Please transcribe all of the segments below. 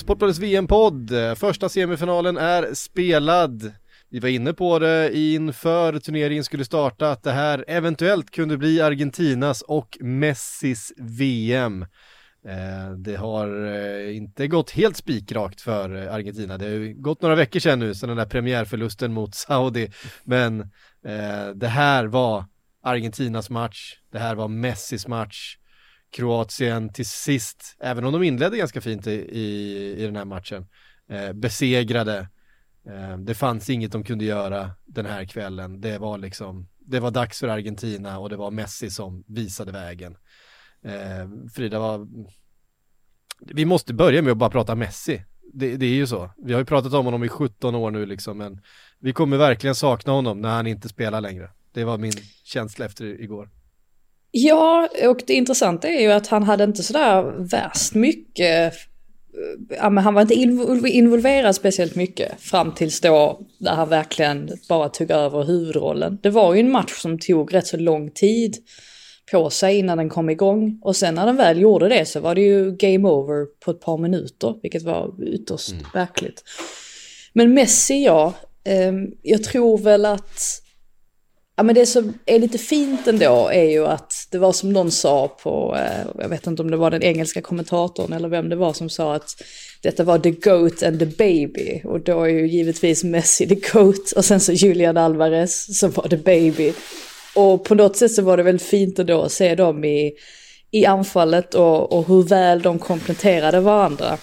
Sportbladets VM-podd. Första semifinalen är spelad. Vi var inne på det inför turneringen skulle starta att det här eventuellt kunde bli Argentinas och Messis VM. Eh, det har eh, inte gått helt spikrakt för Argentina. Det har ju gått några veckor sedan nu, sedan den där premiärförlusten mot Saudi. Men eh, det här var Argentinas match. Det här var Messis match. Kroatien till sist, även om de inledde ganska fint i, i, i den här matchen, eh, besegrade. Eh, det fanns inget de kunde göra den här kvällen. Det var liksom, det var dags för Argentina och det var Messi som visade vägen. Eh, Frida var, vi måste börja med att bara prata Messi. Det, det är ju så. Vi har ju pratat om honom i 17 år nu liksom, men vi kommer verkligen sakna honom när han inte spelar längre. Det var min känsla efter igår. Ja, och det intressanta är ju att han hade inte sådär värst mycket, ja men han var inte invol- involverad speciellt mycket fram tills då där han verkligen bara tog över huvudrollen. Det var ju en match som tog rätt så lång tid på sig innan den kom igång och sen när den väl gjorde det så var det ju game over på ett par minuter, vilket var ytterst verkligt. Men Messi, ja, ehm, jag tror väl att Ja men det som är lite fint ändå är ju att det var som någon sa på, eh, jag vet inte om det var den engelska kommentatorn eller vem det var som sa att detta var the goat and the baby. Och då är ju givetvis Messi the goat och sen så Julian Alvarez som var the baby. Och på något sätt så var det väl fint ändå att se dem i, i anfallet och, och hur väl de kompletterade varandra.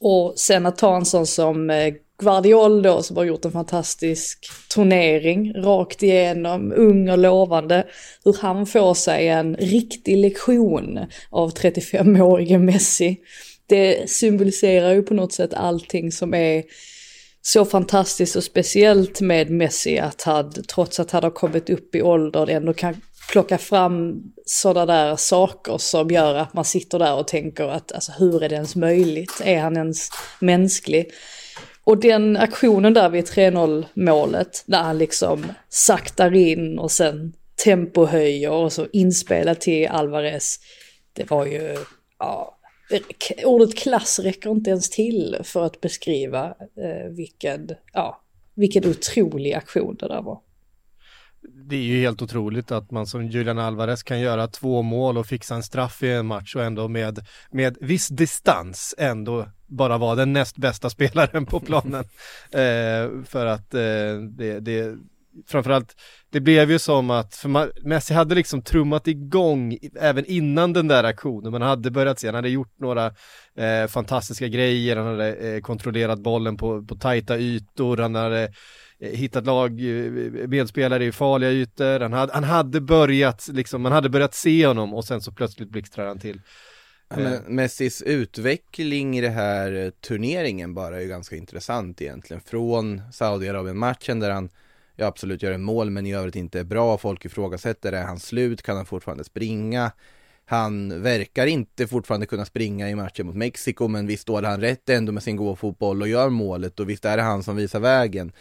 Och sen att ta en sån som eh, Guardiol då som har gjort en fantastisk turnering rakt igenom, ung och lovande. Hur han får sig en riktig lektion av 35-årige Messi. Det symboliserar ju på något sätt allting som är så fantastiskt och speciellt med Messi att han, trots att han har kommit upp i ålder, ändå kan plocka fram sådana där saker som gör att man sitter där och tänker att alltså, hur är det ens möjligt? Är han ens mänsklig? Och den aktionen där vid 3-0 målet, där han liksom saktar in och sen tempohöjer och så inspelar till Alvarez. Det var ju, ja, ordet klass räcker inte ens till för att beskriva eh, vilken, ja, vilken otrolig aktion det där var. Det är ju helt otroligt att man som Julian Alvarez kan göra två mål och fixa en straff i en match och ändå med, med viss distans ändå bara vara den näst bästa spelaren på planen. eh, för att eh, det, det, framförallt, det blev ju som att, för man, Messi hade liksom trummat igång även innan den där aktionen, man hade börjat se, han hade gjort några eh, fantastiska grejer, han hade eh, kontrollerat bollen på, på tajta ytor, han hade hittat lag, eh, medspelare i farliga ytor, han hade, han hade börjat liksom, man hade börjat se honom och sen så plötsligt blixtrar han till. Ja, men Messis utveckling i det här eh, turneringen bara är ju ganska intressant egentligen. Från Saudiarabien-matchen där han ja, absolut gör en mål men i övrigt inte är bra. Folk ifrågasätter, är han slut? Kan han fortfarande springa? Han verkar inte fortfarande kunna springa i matchen mot Mexiko men visst står han rätt ändå med sin gåfotboll och gör målet och visst är det han som visar vägen.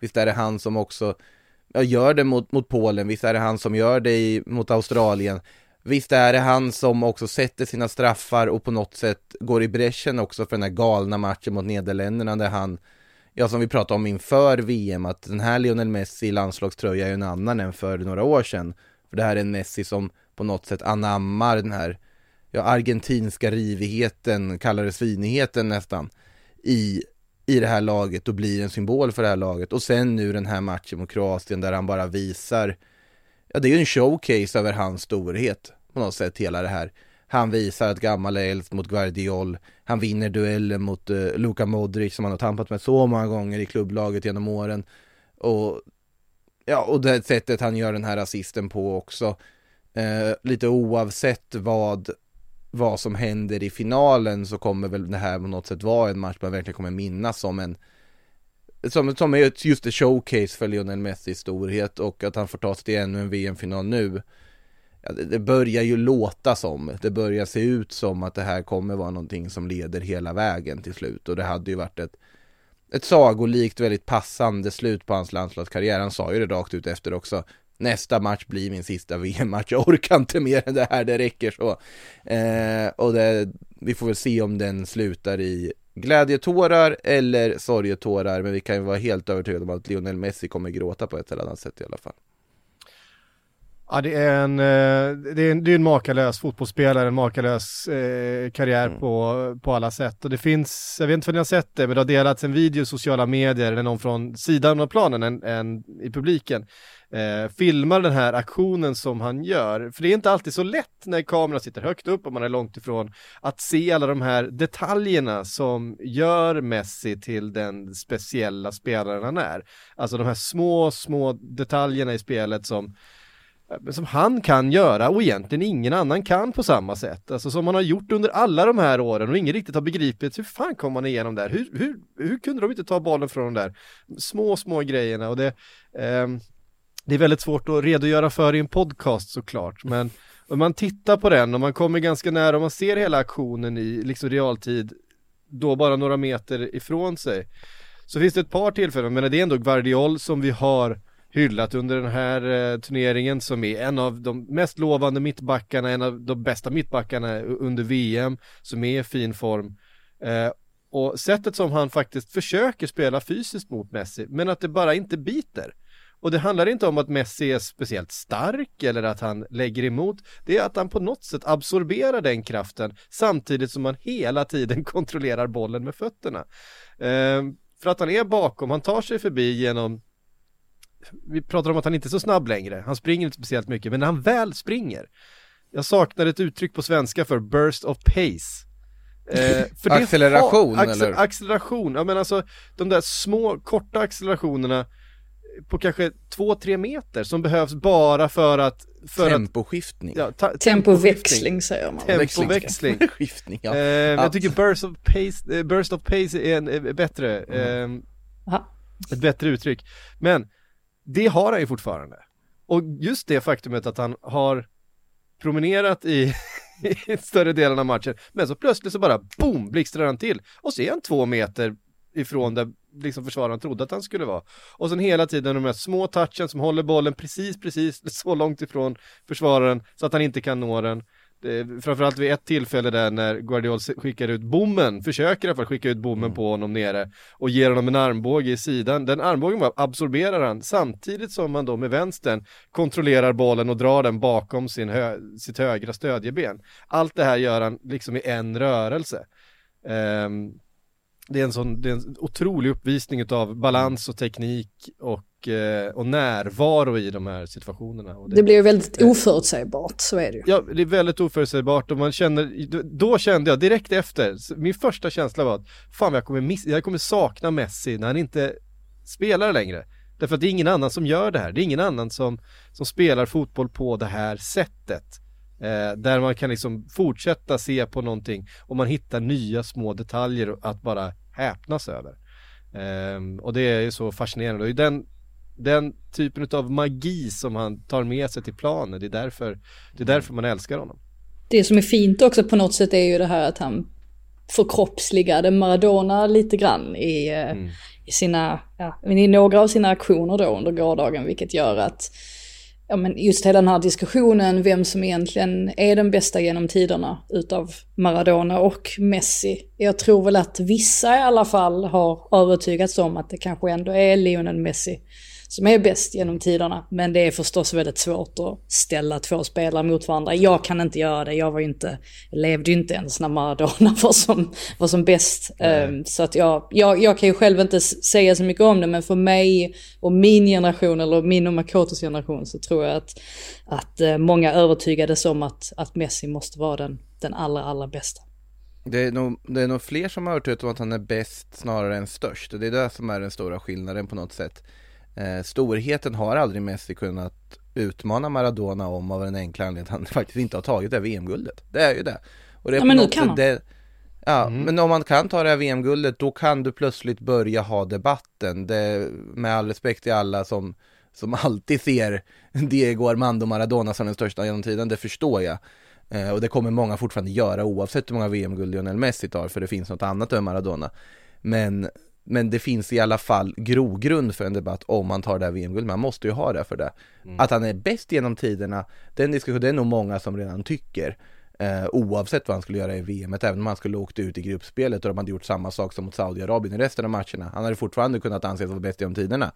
Visst är det han som också ja, gör det mot, mot Polen, visst är det han som gör det i, mot Australien. Visst är det han som också sätter sina straffar och på något sätt går i bräschen också för den här galna matchen mot Nederländerna där han, ja som vi pratade om inför VM, att den här Lionel Messi i landslagströja är en annan än för några år sedan. För det här är en Messi som på något sätt anammar den här, ja argentinska rivigheten, kallar det svinigheten nästan, i, i det här laget och blir en symbol för det här laget. Och sen nu den här matchen mot Kroatien där han bara visar Ja, det är ju en showcase över hans storhet på något sätt hela det här. Han visar att gammal är äldst mot Guardiol. Han vinner duellen mot uh, Luka Modric som han har tampat med så många gånger i klubblaget genom åren. Och ja, och det sättet han gör den här assisten på också. Eh, lite oavsett vad, vad som händer i finalen så kommer väl det här på något sätt vara en match man verkligen kommer minnas som en som, som är just ett showcase för Lionel Messis storhet och att han får ta sig till ännu en VM-final nu. Ja, det, det, börjar ju låta som, det börjar se ut som att det här kommer vara någonting som leder hela vägen till slut och det hade ju varit ett ett sagolikt väldigt passande slut på hans landslagskarriär. Han sa ju det rakt ut efter också. Nästa match blir min sista VM-match, jag orkar inte mer än det här, det räcker så. Eh, och det, vi får väl se om den slutar i glädjetårar eller sorgetårar, men vi kan ju vara helt övertygade om att Lionel Messi kommer gråta på ett eller annat sätt i alla fall. Ja, det är en, eh, det är en, det är en makalös fotbollsspelare, en makalös eh, karriär mm. på, på alla sätt. Och det finns, jag vet inte om ni har sett det, men det har delats en video i sociala medier, eller någon från sidan av planen än, än i publiken, eh, filmar den här aktionen som han gör. För det är inte alltid så lätt när kameran sitter högt upp och man är långt ifrån att se alla de här detaljerna som gör Messi till den speciella spelaren han är. Alltså de här små, små detaljerna i spelet som eh, som han kan göra och egentligen ingen annan kan på samma sätt. Alltså som man har gjort under alla de här åren och ingen riktigt har begripit hur fan kom man igenom där? Hur, hur, hur kunde de inte ta bollen från de där små, små grejerna och det eh, det är väldigt svårt att redogöra för i en podcast såklart, men om man tittar på den och man kommer ganska nära och man ser hela aktionen i liksom realtid, då bara några meter ifrån sig, så finns det ett par tillfällen, men det är ändå Guardiol som vi har hyllat under den här eh, turneringen som är en av de mest lovande mittbackarna, en av de bästa mittbackarna under VM som är i fin form. Eh, och sättet som han faktiskt försöker spela fysiskt mot Messi, men att det bara inte biter. Och det handlar inte om att Messi är speciellt stark eller att han lägger emot. Det är att han på något sätt absorberar den kraften samtidigt som han hela tiden kontrollerar bollen med fötterna. Eh, för att han är bakom, han tar sig förbi genom vi pratar om att han inte är så snabb längre, han springer inte speciellt mycket, men när han väl springer, jag saknar ett uttryck på svenska för burst of pace. Eh, för acceleration har, accel, eller? Acceleration, ja men alltså de där små korta accelerationerna på kanske två, tre meter som behövs bara för att för Temposkiftning. Att, ja, Tempoväxling säger man. Tempoväxling. Skiftning, ja. Eh, jag tycker burst of pace, eh, burst of pace är, en, är bättre. Mm. Eh, ett bättre uttryck. Men det har han ju fortfarande. Och just det faktumet att han har promenerat i, i större delen av matchen, men så plötsligt så bara boom, blixtrar han till och så är han två meter ifrån där liksom försvararen trodde att han skulle vara. Och sen hela tiden de här små touchen som håller bollen precis, precis så långt ifrån försvararen så att han inte kan nå den framförallt vid ett tillfälle där när Guardiol skickar ut bommen, försöker i alla fall skicka ut bommen mm. på honom nere och ger honom en armbåge i sidan. Den armbågen absorberar han samtidigt som han då med vänstern kontrollerar bollen och drar den bakom sin hö sitt högra stödjeben. Allt det här gör han liksom i en rörelse. Um, det är en sån, det är en otrolig uppvisning av balans och teknik och, eh, och närvaro i de här situationerna. Det, det, blir ju väldigt oförutsägbart, så är det ju. Ja, det är väldigt oförutsägbart och man känner, då kände jag direkt efter, min första känsla var att fan jag kommer, miss, jag kommer sakna Messi när han inte spelar längre. Därför att det är ingen annan som gör det här, det är ingen annan som, som spelar fotboll på det här sättet. Eh, där man kan liksom fortsätta se på någonting och man hittar nya små detaljer att bara häpnas över. Eh, och det är ju så fascinerande. Och den, den typen av magi som han tar med sig till planen, det är därför, det är därför man älskar honom. Det som är fint också på något sätt är ju det här att han förkroppsligade Maradona lite grann i, eh, mm. i sina, ja, i några av sina aktioner då under gårdagen, vilket gör att ja, men just hela den här diskussionen, vem som egentligen är den bästa genom tiderna utav Maradona och Messi. Jag tror väl att vissa i alla fall har övertygats om att det kanske ändå är Lionel Messi som är bäst genom tiderna. Men det är förstås väldigt svårt att ställa två spelare mot varandra. Jag kan inte göra det, jag var ju inte, levde ju inte ens när Maradona var som, var som bäst. Um, så att jag, jag, jag kan ju själv inte säga så mycket om det, men för mig och min generation, eller min och Makotos generation, så tror jag att, att uh, många övertygades om att, att Messi måste vara den, den allra, allra bästa. Det är, nog, det är nog fler som har hört ut om att han är bäst snarare än störst. Det är det som är den stora skillnaden på något sätt. Eh, storheten har aldrig Messi kunnat utmana Maradona om av den enkla anledningen att han faktiskt inte har tagit det VM-guldet. Det är ju det. Och det är ja, men nu kan han. Det, ja, mm. men om man kan ta det här VM-guldet då kan du plötsligt börja ha debatten. Det, med all respekt till alla som, som alltid ser Diego Armando Maradona som den största genom tiden, det förstår jag. Eh, och det kommer många fortfarande göra oavsett hur många VM-guld Lionel Messi tar för det finns något annat över Maradona. Men, men det finns i alla fall grogrund för en debatt om man tar det här VM-guldet. Man måste ju ha det för det. Mm. Att han är bäst genom tiderna, den diskussionen, det är nog många som redan tycker. Eh, oavsett vad han skulle göra i VM, även om han skulle åkt ut i gruppspelet och de hade gjort samma sak som mot Saudiarabien i resten av matcherna. Han hade fortfarande kunnat anses vara bäst genom tiderna.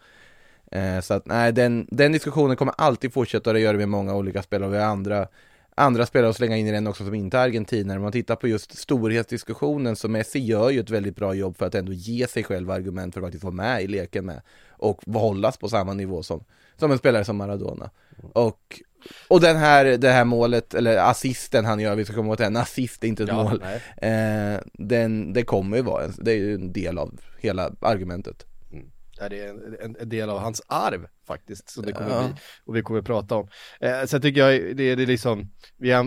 Eh, så att nej, den, den diskussionen kommer alltid fortsätta och det gör det med många olika spelare och vi har andra andra spelare att slänga in i den också som inte är argentinare. Om man tittar på just storhetsdiskussionen så Messi gör ju ett väldigt bra jobb för att ändå ge sig själv argument för att faktiskt vara med i leken med och hållas på samma nivå som, som en spelare som Maradona. Och, och den här, det här målet, eller assisten han gör, vi ska komma åt det, en assist är inte ett ja, mål. Eh, den, det kommer ju vara, en, det är ju en del av hela argumentet är det en, en, del av hans arv faktiskt, som det kommer ja. bli. Och vi kommer prata om. Eh, sen tycker jag det, det är liksom,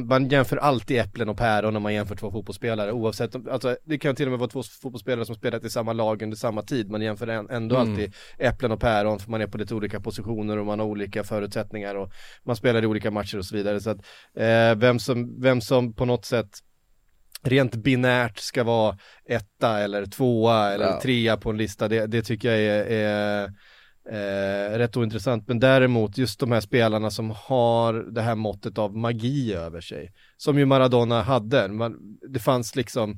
man jämför alltid äpplen och päron när man jämför två fotbollsspelare, oavsett, alltså det kan till och med vara två fotbollsspelare som spelat i samma lag under samma tid, man jämför ändå mm. alltid äpplen och päron, för man är på lite olika positioner och man har olika förutsättningar och man spelar i olika matcher och så vidare. Så att eh, vem, som, vem som på något sätt rent binärt ska vara etta eller tvåa eller ja. trea på en lista, det, det tycker jag är, är eh, rätt ointressant. Men däremot just de här spelarna som har det här måttet av magi över sig, som ju Maradona hade. Man, det fanns liksom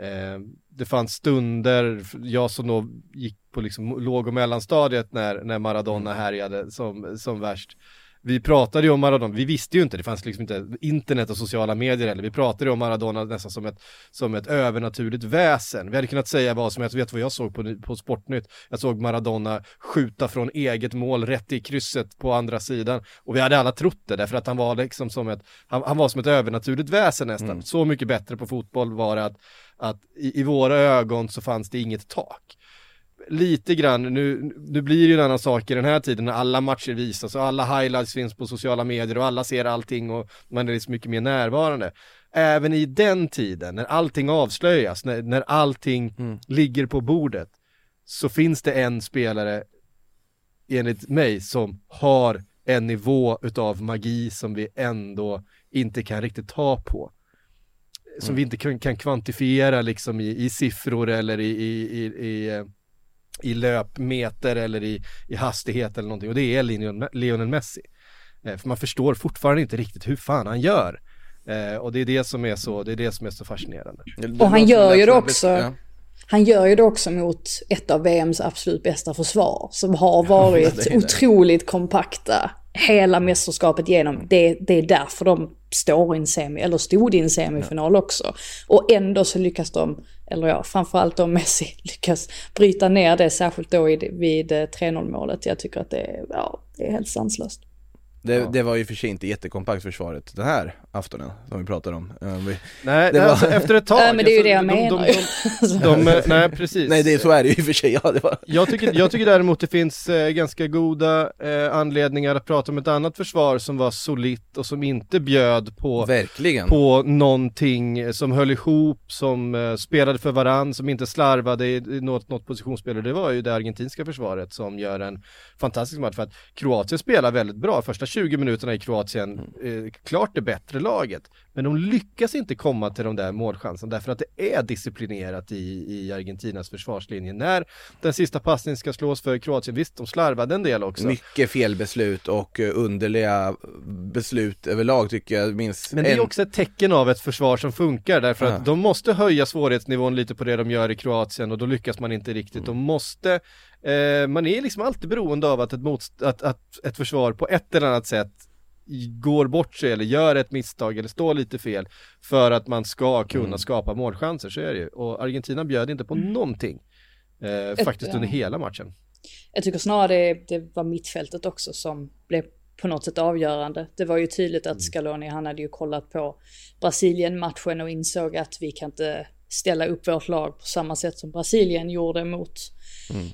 eh, det fanns stunder, jag som då gick på liksom låg och mellanstadiet när, när Maradona mm. härjade som, som värst vi pratade ju om Maradona, vi visste ju inte, det fanns liksom inte internet och sociala medier eller vi pratade ju om Maradona nästan som ett, som ett övernaturligt väsen. Vi hade kunnat säga vad som helst, vet vad jag såg på, på Sportnytt? Jag såg Maradona skjuta från eget mål rätt i krysset på andra sidan och vi hade alla trott det därför att han var liksom som ett, han, han var som ett övernaturligt väsen nästan. Mm. Så mycket bättre på fotboll var det att, att i, i våra ögon så fanns det inget tak lite grann, nu, nu blir det ju en annan sak i den här tiden när alla matcher visas och alla highlights finns på sociala medier och alla ser allting och man är liksom mycket mer närvarande. Även i den tiden, när allting avslöjas, när, när allting mm. ligger på bordet, så finns det en spelare, enligt mig, som har en nivå utav magi som vi ändå inte kan riktigt ta på. Som mm. vi inte kan, kan kvantifiera liksom i, i siffror eller i, i, i, i löpmeter eller i, i hastighet eller någonting och det är Lionel Messi. Eh, för man förstår fortfarande inte riktigt hur fan han gör. Eh, och det är det som är så, det är det som är så fascinerande. Och han gör ju det också, han gör ju det också mot ett av VMs absolut bästa försvar som har varit ja, otroligt kompakta hela mästerskapet igenom. Det, det är därför de står i en semi, eller stod i en semifinal också. Och ändå så lyckas de, eller ja, framförallt då Messi lyckas bryta ner det, särskilt då vid eh, 3-0-målet. Jag tycker att det är, ja, det är helt sanslöst. Det, ja. det var ju för sig inte jättekompakt försvaret den här aftonen som vi pratar om. Uh, vi, nej, nej var... alltså, efter ett tag. Nej men det är ju det jag menar de, de, de, Nej precis. Nej det, så är det ju i och för sig, ja, det var... jag, tycker, jag tycker däremot det finns eh, ganska goda eh, anledningar att prata om ett annat försvar som var solitt och som inte bjöd på, Verkligen. på någonting som höll ihop, som eh, spelade för varann, som inte slarvade i, i något, något positionsspel. Det var ju det argentinska försvaret som gör en fantastisk match för att Kroatien spelar väldigt bra. Första 20 minuterna i Kroatien, eh, klart det bättre laget. Men de lyckas inte komma till de där målchanserna därför att det är disciplinerat i, i Argentinas försvarslinje. När den sista passningen ska slås för Kroatien, visst de slarvade en del också. Mycket felbeslut och eh, underliga beslut överlag tycker jag minst. Men det är en... också ett tecken av ett försvar som funkar därför att de måste höja svårighetsnivån lite på det de gör i Kroatien och då lyckas man inte riktigt. Mm. De måste Eh, man är liksom alltid beroende av att ett, motst- att, att ett försvar på ett eller annat sätt går bort sig eller gör ett misstag eller står lite fel för att man ska kunna Mm. skapa målchanser, så är det ju. Och Argentina bjöd inte på någonting. Eh, faktiskt ja. under hela matchen. Jag tycker snarare det, det var mittfältet också som blev på något sätt avgörande. Det var ju tydligt att Scaloni, han hade ju kollat på Brasilien-matchen och insåg att vi kan inte ställa upp vårt lag på samma sätt som Brasilien gjorde mot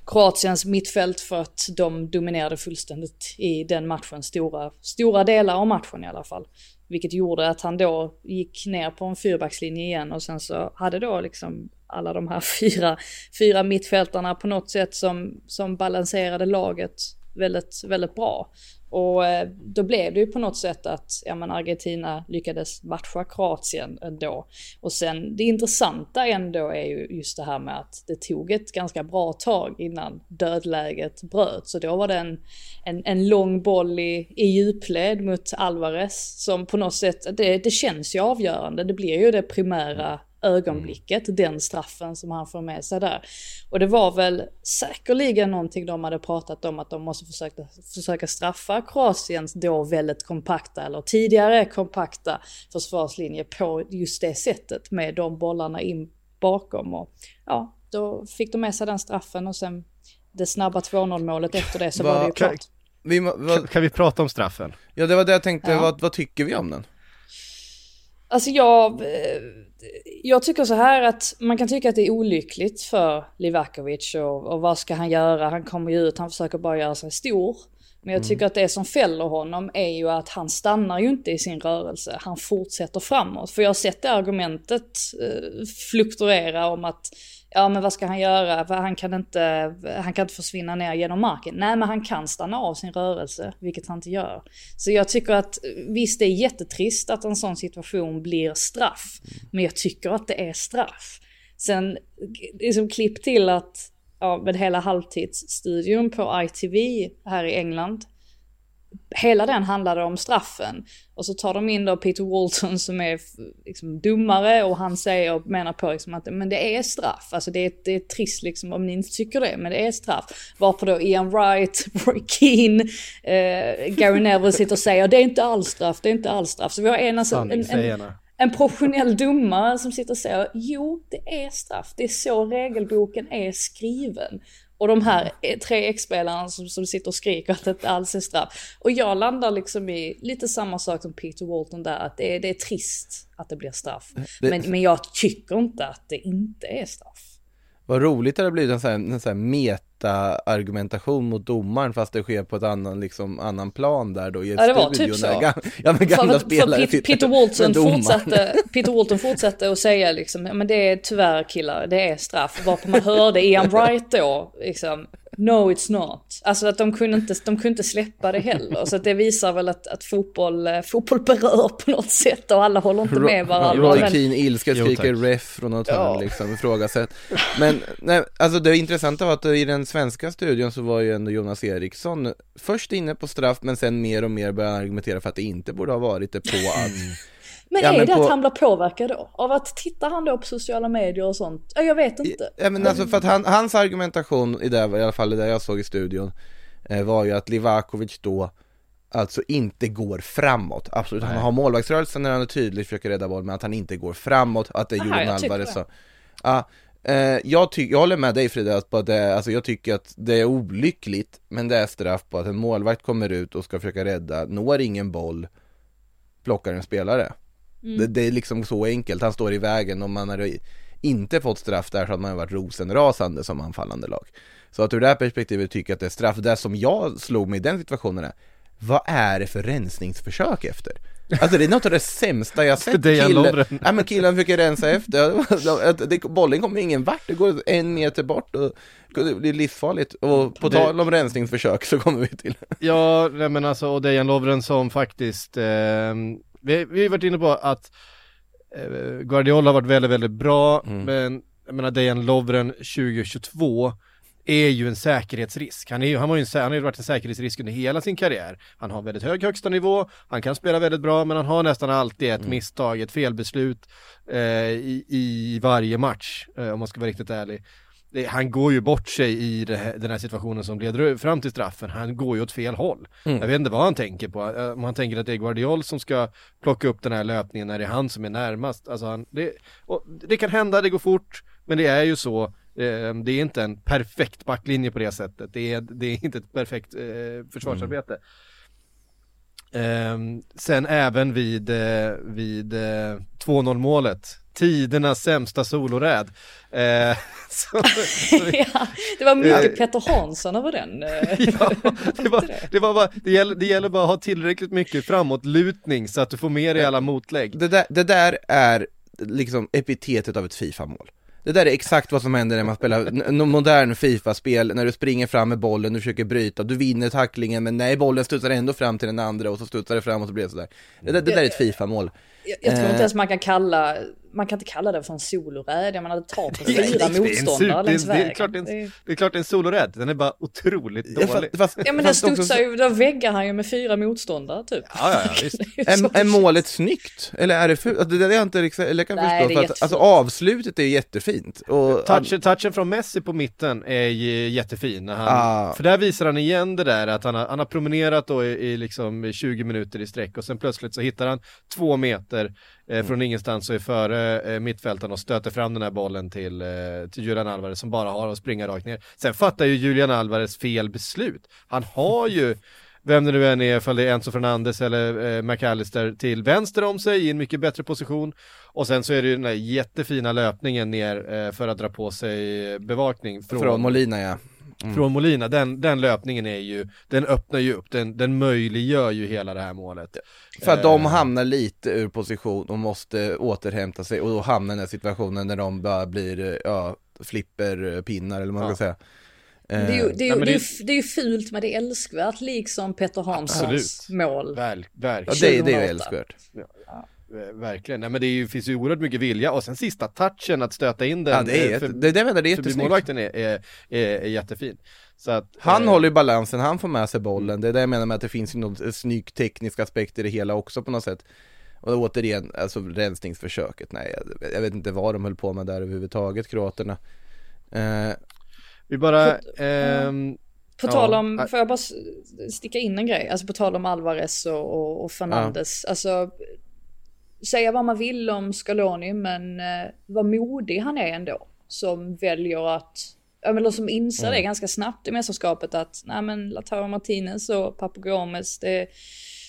Kroatiens mittfält för att de dominerade fullständigt i den matchen, stora, stora delar av matchen i alla fall. Vilket gjorde att han då gick ner på en fyrbackslinje igen och sen så hade då liksom alla de här fyra, fyra mittfältarna på något sätt som, som balanserade laget väldigt, väldigt bra. Och eh, då blev det ju på något sätt att ja, men Argentina lyckades matcha Kroatien ändå. Och sen det intressanta ändå är ju just det här med att det tog ett ganska bra tag innan dödläget bröt. Så då var det en, en, en lång boll i, i djupled mot Alvarez som på något sätt, det, det känns ju avgörande. Det blir ju det primära ögonblicket, den straffen som han får med sig där. Och det var väl säkerligen någonting de hade pratat om att de måste försöka, försöka straffa Kroatiens då väldigt kompakta eller tidigare kompakta försvarslinje på just det sättet med de bollarna in bakom. Och ja, då fick de med sig den straffen och sen det snabba 2-0 målet efter det så Va- var det ju kan- klart. Vi, Kan, vad, kan vi prata om straffen? ja, det var det jag tänkte, Ja. vad, vad tycker vi om den? Alltså jag, eh, jag tycker så här att man kan tycka att det är olyckligt för Livakovic och, och vad ska han göra? Han kommer ju ut, han försöker bara göra sig stor. Men jag tycker att det som fäller honom är ju att han stannar ju inte i sin rörelse, han fortsätter framåt. För jag har sett det argumentet eh, fluktuera om att ja men vad ska han göra? För Han kan, inte, han kan inte försvinna ner genom marken. Nej men han kan stanna av sin rörelse, vilket han inte gör. Så jag tycker att visst det är jättetrist att en sån situation blir straff. Men jag tycker att det är straff. Sen, liksom klipp till att, ja med hela halvtidsstudion på ITV här i England. Hela den handlade om straffen. Och så tar de in då Peter Walton som är liksom domare och han säger, menar på liksom att men det är straff. Alltså det är, det är trist liksom om ni inte tycker det, men det är straff. Varför då Ian Wright, Roy Keane, eh, Gary Neville sitter och säger det är inte alls straff, det är inte alls straff. Så vi har en, alltså, en, en, en professionell domare som sitter och säger jo, det är straff. Det är så regelboken är skriven. Och de här tre ex-spelarna som, som sitter och skriker att det inte alls är straff. Och jag landar liksom i lite samma sak som Peter Walton där, att det är, det är trist att det blir straff. Det- Men, men jag tycker inte att det inte är straff. Vad roligt det har blivit en sån här, en sån här meta-argumentation mot domaren fast det sker på ett annan, liksom, annan plan där då i Ja, det var typ så. Gam- ja men För, gamla för spelare Peter, sitter Peter Walton fortsatte, Peter Walton fortsatte att säga liksom, ja, men det är tyvärr killar, det är straff. Varpå man hörde Ian Wright då, liksom, no it's not. Alltså att de kunde inte, de kunde inte släppa det heller. Så att det visar väl att, att fotboll, eh, fotboll berör på något sätt och alla håller inte med varandra. Roy Keane ilska skriker ref från något Ja. hörn liksom, ifrågasätt. Men nej, alltså det intressanta var att i den svenska studion så var ju ändå Jonas Eriksson först inne på straff men sen mer och mer började argumentera för att det inte borde ha varit det på att men Ja, är men det på- att han blir påverkad då? Av att tittar han då på sociala medier och sånt? Ja, jag vet inte. Ja men alltså för att han, hans argumentation i det, i alla fall det jag såg i studion eh, var ju att Livakovic då alltså inte går framåt. Absolut, han har målvaktsrörelsen när han är tydlig, försöker rädda boll, men att han inte går framåt, att det är jag tycker Alvarez det. så. Ja, eh, jag, ty- jag håller med dig Frida, att på att det, alltså jag tycker att det är olyckligt, men det är straff på att en målvakt kommer ut och ska försöka rädda, når ingen boll, plockar en spelare. Det, det är liksom så enkelt, han står i vägen om man hade inte fått straff där så hade man varit rosenrasande som anfallande lag. Så att ur det här perspektivet tycker jag att det är straff. Det som jag slog mig i den situationen är, vad är det för rensningsförsök efter? Alltså det är något av det sämsta jag sett. Killen, ja, men killen försöker rensa efter. Det, bollen kommer ingen vart, det går en meter bort och det blir livsfarligt. Och på Det- tal om rensningsförsök så kommer vi till Ja, nej men alltså, och Dejan Lovren som faktiskt, eh, vi, vi har varit inne på att eh, Guardiola har varit väldigt, väldigt bra, men jag menar Dejan Lovren 2022 är ju en säkerhetsrisk. Han, är, han, var ju en, han har ju varit en säkerhetsrisk under hela sin karriär. Han har väldigt hög högsta nivå, han kan spela väldigt bra, men han har nästan alltid ett misstag, ett felbeslut eh, i, i varje match, eh, om man ska vara riktigt ärlig. det, han går ju bort sig i här, den här situationen som leder fram till straffen, han går ju åt fel håll. Mm. Jag vet inte vad han tänker på, eh, om han tänker att det är Guardiol som ska plocka upp den här löpningen när det är han som är närmast. Alltså han, det, det kan hända, det går fort, men det är ju så, det är inte en perfekt backlinje på det sättet, det är, det är inte ett perfekt eh, försvarsarbete. Mm. Um, sen även vid, uh, vid uh, eh, 2-0 målet, tidernas sämsta soloräd. Uh, så, så ja, det var mycket Petter Hansson över den. ja, det, var, det, var bara, det, gäller, det gäller bara att ha tillräckligt mycket framåtlutning så att du får med dig alla motlägg. Det där, det där är liksom epitetet av ett Fifa-mål. Det där är exakt vad som händer när man spelar modern Fifa-spel, när du springer fram med bollen, du försöker bryta, du vinner tacklingen men nej, bollen studsar ändå fram till den andra och så studsar det fram och så blir det sådär. Det, det, det där är ett Fifa-mål. Jag, jag, tror inte eh. ens man kan kalla, man kan inte kalla det för en soloräd, jag menar det tar på fyra motståndare längs vägen. Det är, klart det, är en, det är klart det är en soloräd, den är bara otroligt dålig. Ja, fast, ja men den studsar ju, då väggar han ju med fyra motståndare typ. Ja, ja, ja visst. är, är målet snyggt? Eller är det fult? Alltså, det är inte riktigt, eller jag kan Nej, förstå, för att, alltså avslutet är jättefint. Och, touchen, touchen från Messi på mitten är jättefin, han, ah. för där visar han igen det där att han har, han har promenerat då i, i liksom 20 minuter i sträck och sen plötsligt så hittar han två meter eh, mm. från ingenstans och är före eh, mittfältaren och stöter fram den här bollen till, eh, till Julian Alvarez som bara har att springa rakt ner. Sen fattar ju Julian Alvarez fel beslut. Han har ju vem det nu än är, ifall det är Enzo Fernandes eller eh, McAllister till vänster om sig i en mycket bättre position. Och sen så är det ju den där jättefina löpningen ner eh, för att dra på sig bevakning. Från, från Molina ja. Mm. Från Molina, den, den löpningen är ju, den öppnar ju upp, den, den möjliggör ju hela det här målet. För att de eh. hamnar lite ur position och måste återhämta sig och då hamnar i den här situationen när de bara blir, ja, flipperpinnar eller vad man ja. ska säga. Det är, ju, det, är, Nej, det, är, det är ju fult men det är älskvärt liksom Petter Hanssons Absolut. mål. Verkligen. Ja, det, det är ju älskvärt. Ja. Verkligen, nej men det ju, finns ju oerhört mycket vilja. Och sen sista touchen att stöta in den Ja det är, för, det, det, det är jättesnyggt. målvakten är, är, är, är jättefin. Så att, Han eh, håller ju balansen, han får med sig bollen, det är det jag menar med att det finns ju något snygg teknisk aspekt i det hela också på något sätt. Och återigen, alltså rensningsförsöket, nej jag, jag vet inte vad de höll på med där överhuvudtaget, kroaterna. Eh, Vi bara, på, ehm, på tal om, ja. får jag bara sticka in en grej, alltså på tal om Alvarez och, och, och Fernandes, ja. alltså säga vad man vill om Scaloni, men eh, vad modig han är ändå. Som väljer att, eller som inser mm. det ganska snabbt i mästerskapet att, nej men Lautaro Martinez och Papu Gomes, det,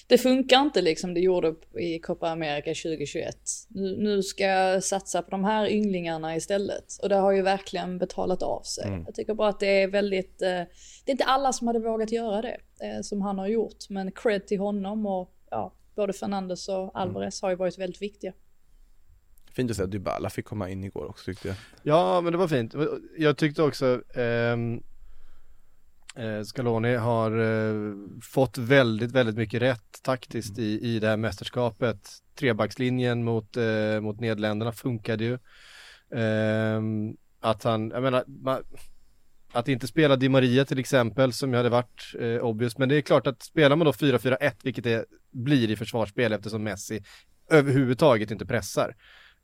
det funkar inte liksom det gjorde i Copa America 2021. Nu, nu ska jag satsa på de här ynglingarna istället. Och det har ju verkligen betalat av sig. Mm. Jag tycker bara att det är väldigt, eh, det är inte alla som hade vågat göra det eh, som han har gjort. Men cred till honom och ja, både Fernandes och Alvarez har ju varit väldigt viktiga. Fint att säga att Dybala fick komma in igår också tyckte jag. Ja, men det var fint. Jag tyckte också ehm, eh, Scaloni har eh, fått väldigt, väldigt mycket rätt taktiskt i, i det här mästerskapet. Trebackslinjen mot, eh, mot Nederländerna funkade ju. Eh, att han, jag menar, man, att inte spela Di Maria till exempel som ju hade varit eh, obvious, men det är klart att spelar man då 4-4-1, vilket det blir i försvarsspel eftersom Messi överhuvudtaget inte pressar.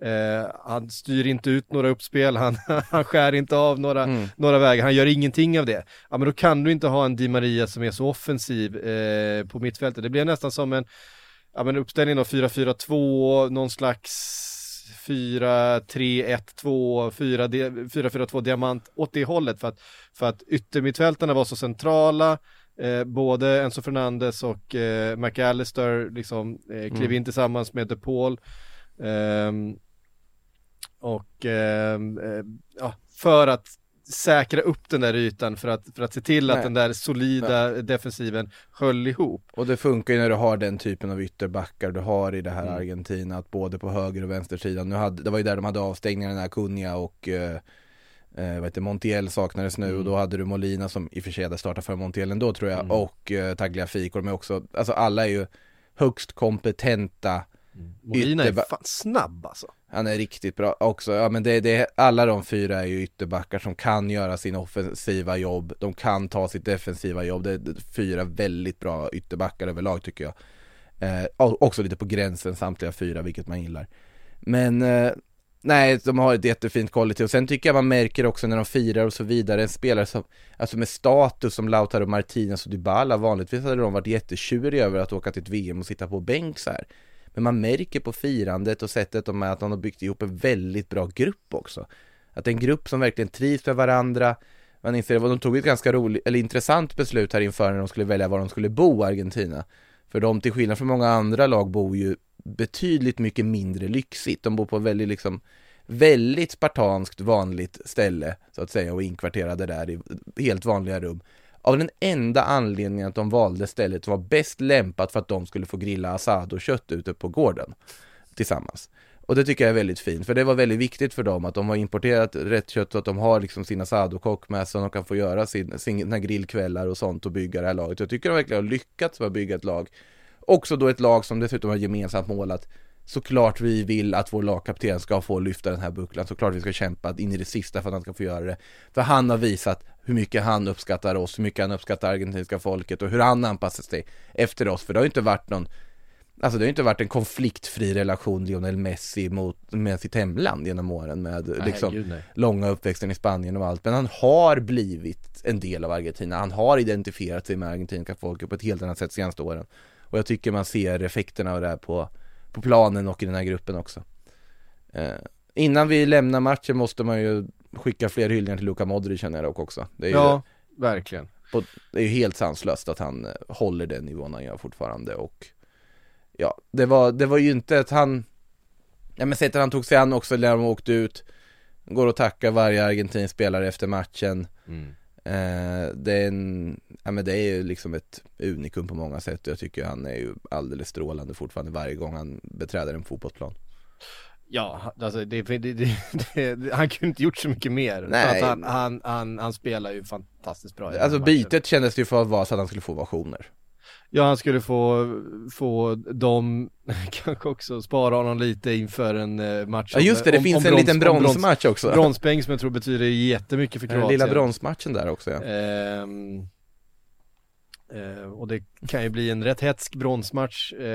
Eh, han styr inte ut några uppspel, han, han skär inte av några, mm. några vägar, han gör ingenting av det. Ja men då kan du inte ha en Di Maria som är så offensiv eh, på mittfältet. Det blir nästan som en ja, men uppställning då 4-4-2, någon slags 4, 3, 1, 2, 4, 4, 4, 2 diamant åt det hållet för att, för att yttermittfältarna var så centrala Eh, både Enzo Fernandes och eh, McAllister liksom eh, klev mm. in tillsammans med De Paul. Ehm, och ehm, eh, ja, för att säkra upp den där ytan för att, för att se till att Nej. den där solida Nej. defensiven höll ihop. Och det funkar ju när du har den typen av ytterbackar du har i det här mm. Argentina, att både på höger och vänstersidan, nu hade, det var ju där de hade avstängningarna, när Cunha och eh, eh, vad heter Montiel saknades nu mm. och då hade du Molina som i och för sig hade startat för Montiel ändå tror jag mm. och eh, Tagliafico, de är också, alltså alla är ju högst kompetenta mm. Molina är fan snabb alltså. Han är riktigt bra också, ja men det, det, alla de fyra är ju ytterbackar som kan göra sin offensiva jobb, de kan ta sitt defensiva jobb, det är fyra väldigt bra ytterbackar överlag tycker jag. Eh, också lite på gränsen samtliga fyra, vilket man gillar. Men eh, Nej, de har ett jättefint kollektiv och sen tycker jag man märker också när de firar och så vidare, en spelare som, alltså med status som Lautaro Martinez och Dybala, vanligtvis hade de varit jättetjuriga över att åka till ett VM och sitta på bänk så här. Men man märker på firandet och sättet de är att de har byggt ihop en väldigt bra grupp också. Att det är en grupp som verkligen trivs med varandra, man inser, att de tog ett ganska roligt, eller intressant beslut här inför när de skulle välja var de skulle bo, i Argentina. För de, till skillnad från många andra lag, bor ju betydligt mycket mindre lyxigt. De bor på väldigt liksom väldigt spartanskt vanligt ställe så att säga och inkvarterade där i helt vanliga rum. Av den enda anledningen att de valde stället var bäst lämpat för att de skulle få grilla asado kött ute på gården tillsammans. Och det tycker jag är väldigt fint, för det var väldigt viktigt för dem att de har importerat rätt kött och att de har liksom sin asadokock med sig och de kan få göra sin, sina grillkvällar och sånt och bygga det här laget. Jag tycker de verkligen har lyckats med att bygga ett lag. Också då ett lag som dessutom har gemensamt mål att såklart vi vill att vår lagkapten ska få lyfta den här bucklan, såklart vi ska kämpa in i det sista för att han ska få göra det. För han har visat hur mycket han uppskattar oss, hur mycket han uppskattar argentinska folket och hur han anpassar sig efter oss, för det har ju inte varit någon Alltså det har inte varit en konfliktfri relation Lionel Messi mot, med sitt hemland genom åren med nej, liksom gud, långa uppväxten i Spanien och allt. Men han har blivit en del av Argentina. Han har identifierat sig med argentinska folket på ett helt annat sätt senaste åren. Och jag tycker man ser effekterna av det här på, på planen och i den här gruppen också. Eh, innan vi lämnar matchen måste man ju skicka fler hyllningar till Luka Modric känner jag också. Det är ja, ju, verkligen. På, det är ju helt sanslöst att han eh, håller den nivån han gör fortfarande och ja, det var, det var ju inte att han, ja men sättet han tog sig an också när de åkte ut, går och tackar varje argentinsk spelare efter matchen. Mm. Eh, det, är en, ja, men det är ju liksom ett unikum på många sätt och jag tycker han är ju alldeles strålande fortfarande varje gång han beträder en fotbollsplan. Ja, alltså det, det, det, han kunde inte gjort så mycket mer. Nej. Han, han, han, han, spelar ju fantastiskt bra. Alltså bytet kändes ju för att vara så att han skulle få ovationer. Ja, han skulle få, få dem, kanske också spara honom lite inför en eh, match Ja just det, det om, finns om en brons, liten bronsmatch också Bronspeng som jag tror betyder jättemycket för Kroatien Den lilla bronsmatchen där också ja. Ehm, Eh, och det kan ju bli en rätt hetsk bronsmatch. Eh,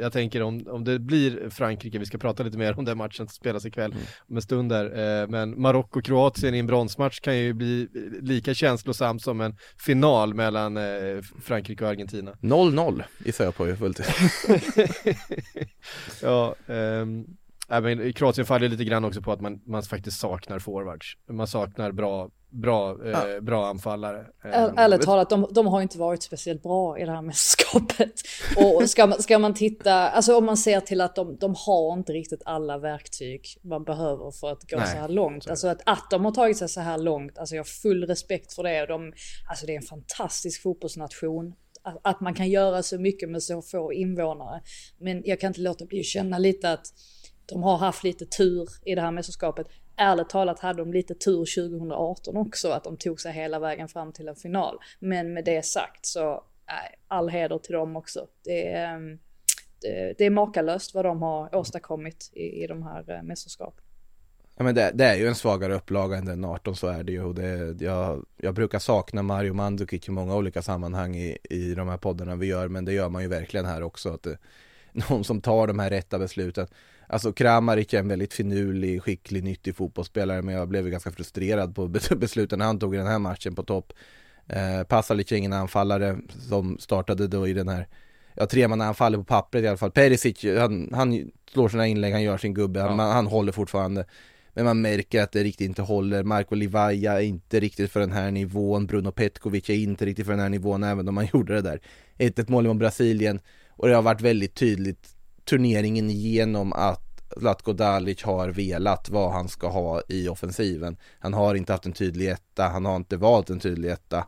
jag tänker om, om det blir Frankrike, vi ska prata lite mer om den matchen som spelas ikväll mm. om en stund där. Eh, men Marocko-Kroatien i en bronsmatch kan ju bli lika känslosam som en final mellan eh, Frankrike och Argentina. 0-0 gissar jag på ju fullt Ja, ehm, Även Kroatien faller lite grann också på att man, man faktiskt saknar forwards. Man saknar bra bra, eh, bra anfallare. Ehm, ärligt talat, de, de har inte varit speciellt bra i det här mästerskapet. Och ska man, ska man titta, alltså om man ser till att de, de har inte riktigt alla verktyg man behöver för att gå Nej, så här långt. Alltså att, att de har tagit sig så här långt, alltså jag har full respekt för det. Och de, alltså det är en fantastisk fotbollsnation att man kan göra så mycket med så få invånare. Men jag kan inte låta bli att känna lite att de har haft lite tur i det här mästerskapet ärligt talat hade de lite tur 2018 också, att de tog sig hela vägen fram till en final. Men med det sagt så, all heder till dem också. Det är, ehm, det, är makalöst vad de har åstadkommit i, i de här eh, mästerskapen. Ja men det, det, är ju en svagare upplaga än den 18 så är det ju och det, jag, jag brukar sakna Mario Mandzukic i många olika sammanhang i, i de här poddarna vi gör men det gör man ju verkligen här också att det, eh, någon som tar de här rätta besluten Alltså Kramaric är en väldigt finurlig, skicklig, nyttig fotbollsspelare men jag blev ganska frustrerad på besluten han tog i den här matchen på topp. Eh, Pasalic är ingen anfallare som startade då i den här Ja, tremannaanfallet på pappret i alla fall. Perisic, han, han slår sina inlägg, han gör sin gubbe, han, han håller fortfarande. Men man märker att det riktigt inte håller. Marco Livaja är inte riktigt för den här nivån. Bruno Petkovic är inte riktigt för den här nivån, även om man gjorde det där. 1-1 mål mot Brasilien. Och det har varit väldigt tydligt turneringen genom att Zlatko Dalic har velat vad han ska ha i offensiven. Han har inte haft en tydlig etta, han har inte valt en tydlig etta.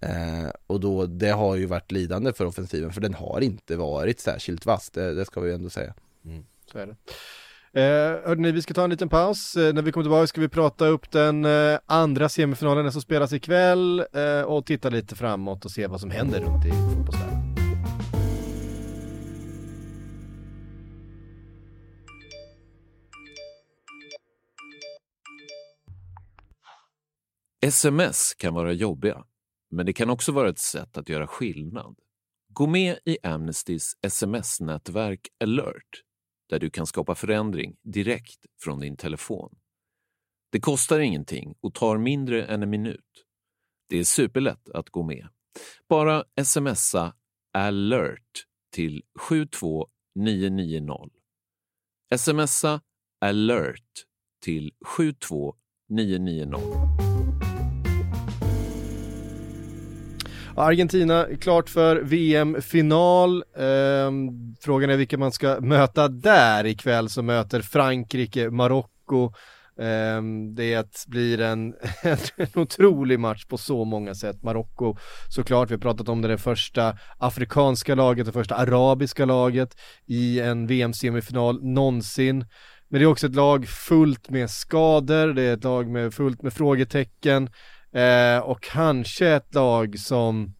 Eh, och då, det har ju varit lidande för offensiven, för den har inte varit särskilt vass, det, det ska vi ändå säga. Mm, så är det. Eh, hörde vi ska ta en liten paus. Eh, när vi kommer tillbaka ska vi prata upp den eh, andra semifinalen som spelas ikväll eh, och titta lite framåt och se vad som händer runt i fotbollsvärlden. Sms kan vara jobbiga, men det kan också vara ett sätt att göra skillnad. Gå med i Amnestys sms-nätverk alert. där du kan skapa förändring direkt från din telefon. Det kostar ingenting och tar mindre än en minut. Det är superlätt att gå med. Bara smsa alert till 72990. Smsa alert till 72990. Argentina klart för VM-final. Ehm, frågan är vilka man ska möta där ikväll som möter Frankrike, Marocko. Ehm, det blir en, en otrolig match på så många sätt. Marocko såklart, vi har pratat om det, det första afrikanska laget, det första arabiska laget i en VM-semifinal någonsin. Men det är också ett lag fullt med skador, det är ett lag med fullt med frågetecken eh, och kanske ett lag som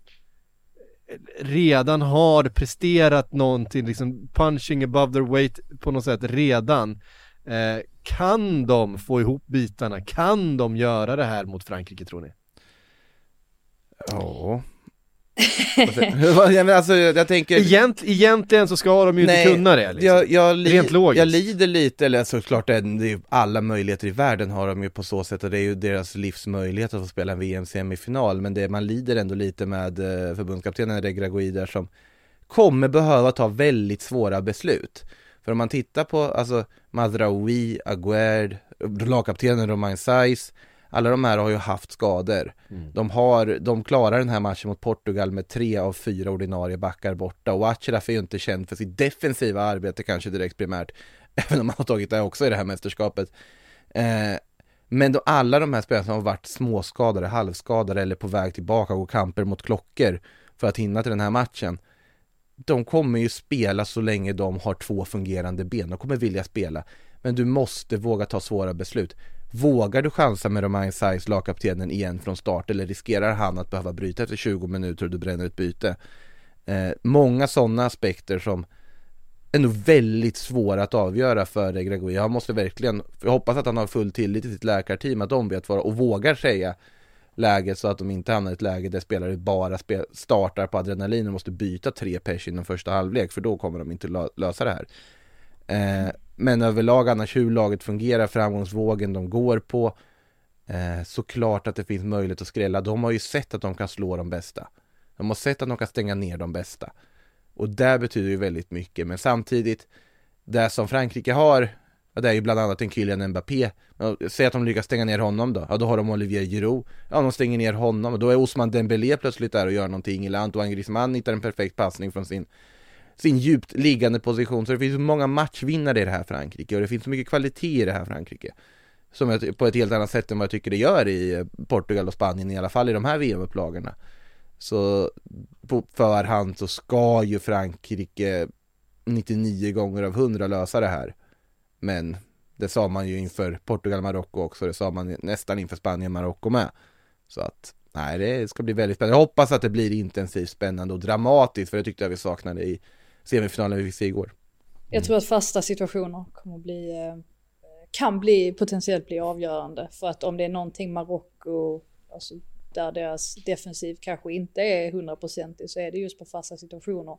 redan har presterat någonting, liksom punching above their weight på något sätt redan. Eh, kan de få ihop bitarna? Kan de göra det här mot Frankrike tror ni? Ja alltså, jag tänker... Egent, egentligen så ska de ju Nej, inte kunna det. Liksom. Jag, jag, li, Rent logiskt. jag lider lite, eller såklart ju alla möjligheter i världen har de ju på så sätt och det är ju deras livsmöjlighet att få spela en VM-semifinal men det, man lider ändå lite med eh, förbundskaptenen Regragui där som kommer behöva ta väldigt svåra beslut. För om man tittar på alltså Mazraoui, Aguerd, lagkaptenen Romain Saiz alla de här har ju haft skador. Mm. De, har, de klarar den här matchen mot Portugal med tre av fyra ordinarie backar borta och Achraf är ju inte känd för sitt defensiva arbete kanske direkt primärt, även om han har tagit det också i det här mästerskapet. Eh, men då alla de här spelarna som har varit småskadade, halvskadade eller på väg tillbaka och kamper mot klockor för att hinna till den här matchen. De kommer ju spela så länge de har två fungerande ben, de kommer vilja spela. Men du måste våga ta svåra beslut. Vågar du chansa med Romain Saiz, lagkaptenen, igen från start eller riskerar han att behöva bryta efter 20 minuter och du bränner ett byte? Eh, många sådana aspekter som är nog väldigt svåra att avgöra för Gregory. Jag måste verkligen, jag hoppas att han har full tillit till sitt läkarteam, att de vet vad och vågar säga läget så att de inte hamnar i ett läge där spelare bara spel, startar på adrenalin och måste byta tre pers inom första halvlek för då kommer de inte lösa det här. Eh, men överlag annars hur laget fungerar, framgångsvågen de går på. Eh, såklart att det finns möjlighet att skrälla. De har ju sett att de kan slå de bästa. De har sett att de kan stänga ner de bästa. Och det betyder ju väldigt mycket. Men samtidigt, det som Frankrike har, ja, det är ju bland annat en Kylian Mbappé. Säg att de lyckas stänga ner honom då. Ja, då har de Olivier Giroud. Ja, de stänger ner honom. Och då är Osman Dembélé plötsligt där och gör någonting. Eller Antoine Griezmann hittar en perfekt passning från sin sin djupt liggande position. Så det finns många matchvinnare i det här Frankrike och det finns så mycket kvalitet i det här Frankrike. Som jag, på ett helt annat sätt än vad jag tycker det gör i eh, Portugal och Spanien, i alla fall i de här VM-upplagorna. Så på förhand så ska ju Frankrike 99 gånger av 100 lösa det här. Men det sa man ju inför Portugal-Marocko också, det sa man nästan inför Spanien-Marocko med. Så att, nej det ska bli väldigt spännande. Jag hoppas att det blir intensivt, spännande och dramatiskt, för det tyckte jag vi saknade i semifinalen vi fick se igår. Jag tror att fasta situationer kommer att bli, eh, kan bli, potentiellt bli avgörande. För att om det är någonting Marocko, alltså där deras defensiv kanske inte är hundraprocentig så är det just på fasta situationer.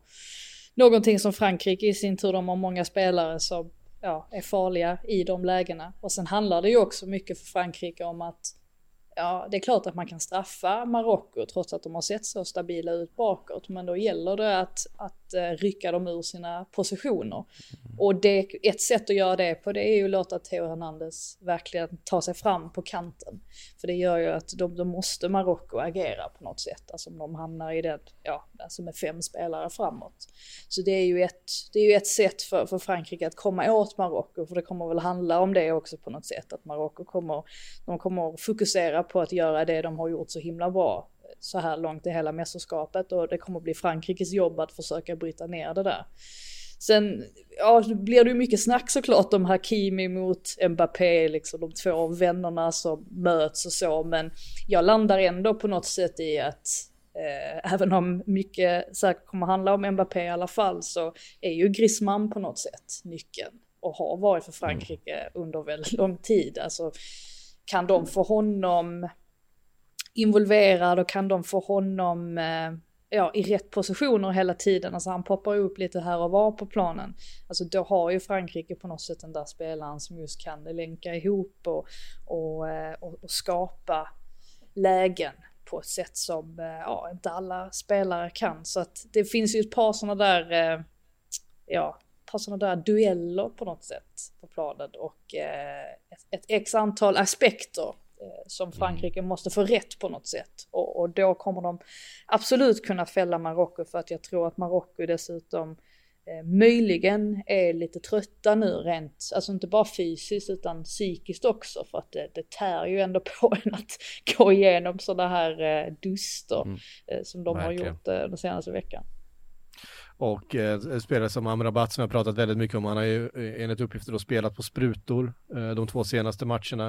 Någonting som Frankrike i sin tur, de har många spelare som ja, är farliga i de lägena. Och sen handlar det ju också mycket för Frankrike om att Ja, det är klart att man kan straffa Marocko trots att de har sett så stabila ut bakåt. Men då gäller det att, att eh, rycka dem ur sina positioner. Och det, ett sätt att göra det på det är ju att låta Theo Hernandez verkligen ta sig fram på kanten. För det gör ju att de, de måste Marocko agera på något sätt. Alltså om de hamnar i den, ja, alltså med fem spelare framåt. Så det är ju ett, det är ju ett sätt för, för Frankrike att komma åt Marocko. För det kommer väl handla om det också på något sätt. Att Marocko kommer, de kommer fokusera på att göra det de har gjort så himla bra så här långt i hela mästerskapet och det kommer bli Frankrikes jobb att försöka bryta ner det där. Sen ja, blir det ju mycket snack såklart om Hakimi mot Mbappé, liksom de två vännerna som möts och så, men jag landar ändå på något sätt i att eh, även om mycket säkert kommer handla om Mbappé i alla fall så är ju Griezmann på något sätt nyckeln och har varit för Frankrike under väldigt lång tid. Alltså kan de få honom involverad och kan de få honom eh, ja, i rätt positioner hela tiden. Alltså han poppar upp lite här och var på planen. Alltså då har ju Frankrike på något sätt den där spelaren som just kan länka ihop och, och, eh, och, och skapa lägen på ett sätt som eh, ja, inte alla spelare kan. Så att det finns ju ett par sådana där, eh, ja, par sådana där dueller på något sätt på planen och ett, ett x antal aspekter som mm. Frankrike måste få rätt på något sätt. Och, och, då kommer de absolut kunna fälla Marocko för att jag tror att Marocko dessutom eh, möjligen är lite trötta nu rent, alltså inte bara fysiskt utan psykiskt också för att det, det tär ju ändå på en att gå igenom sådana här eh, duster mm. eh, som de Verkligen. har gjort eh, den senaste veckan. Och eh, spelare som Amrabat som jag pratat väldigt mycket om, han har ju eh, enligt uppgifter då spelat på sprutor eh, de två senaste matcherna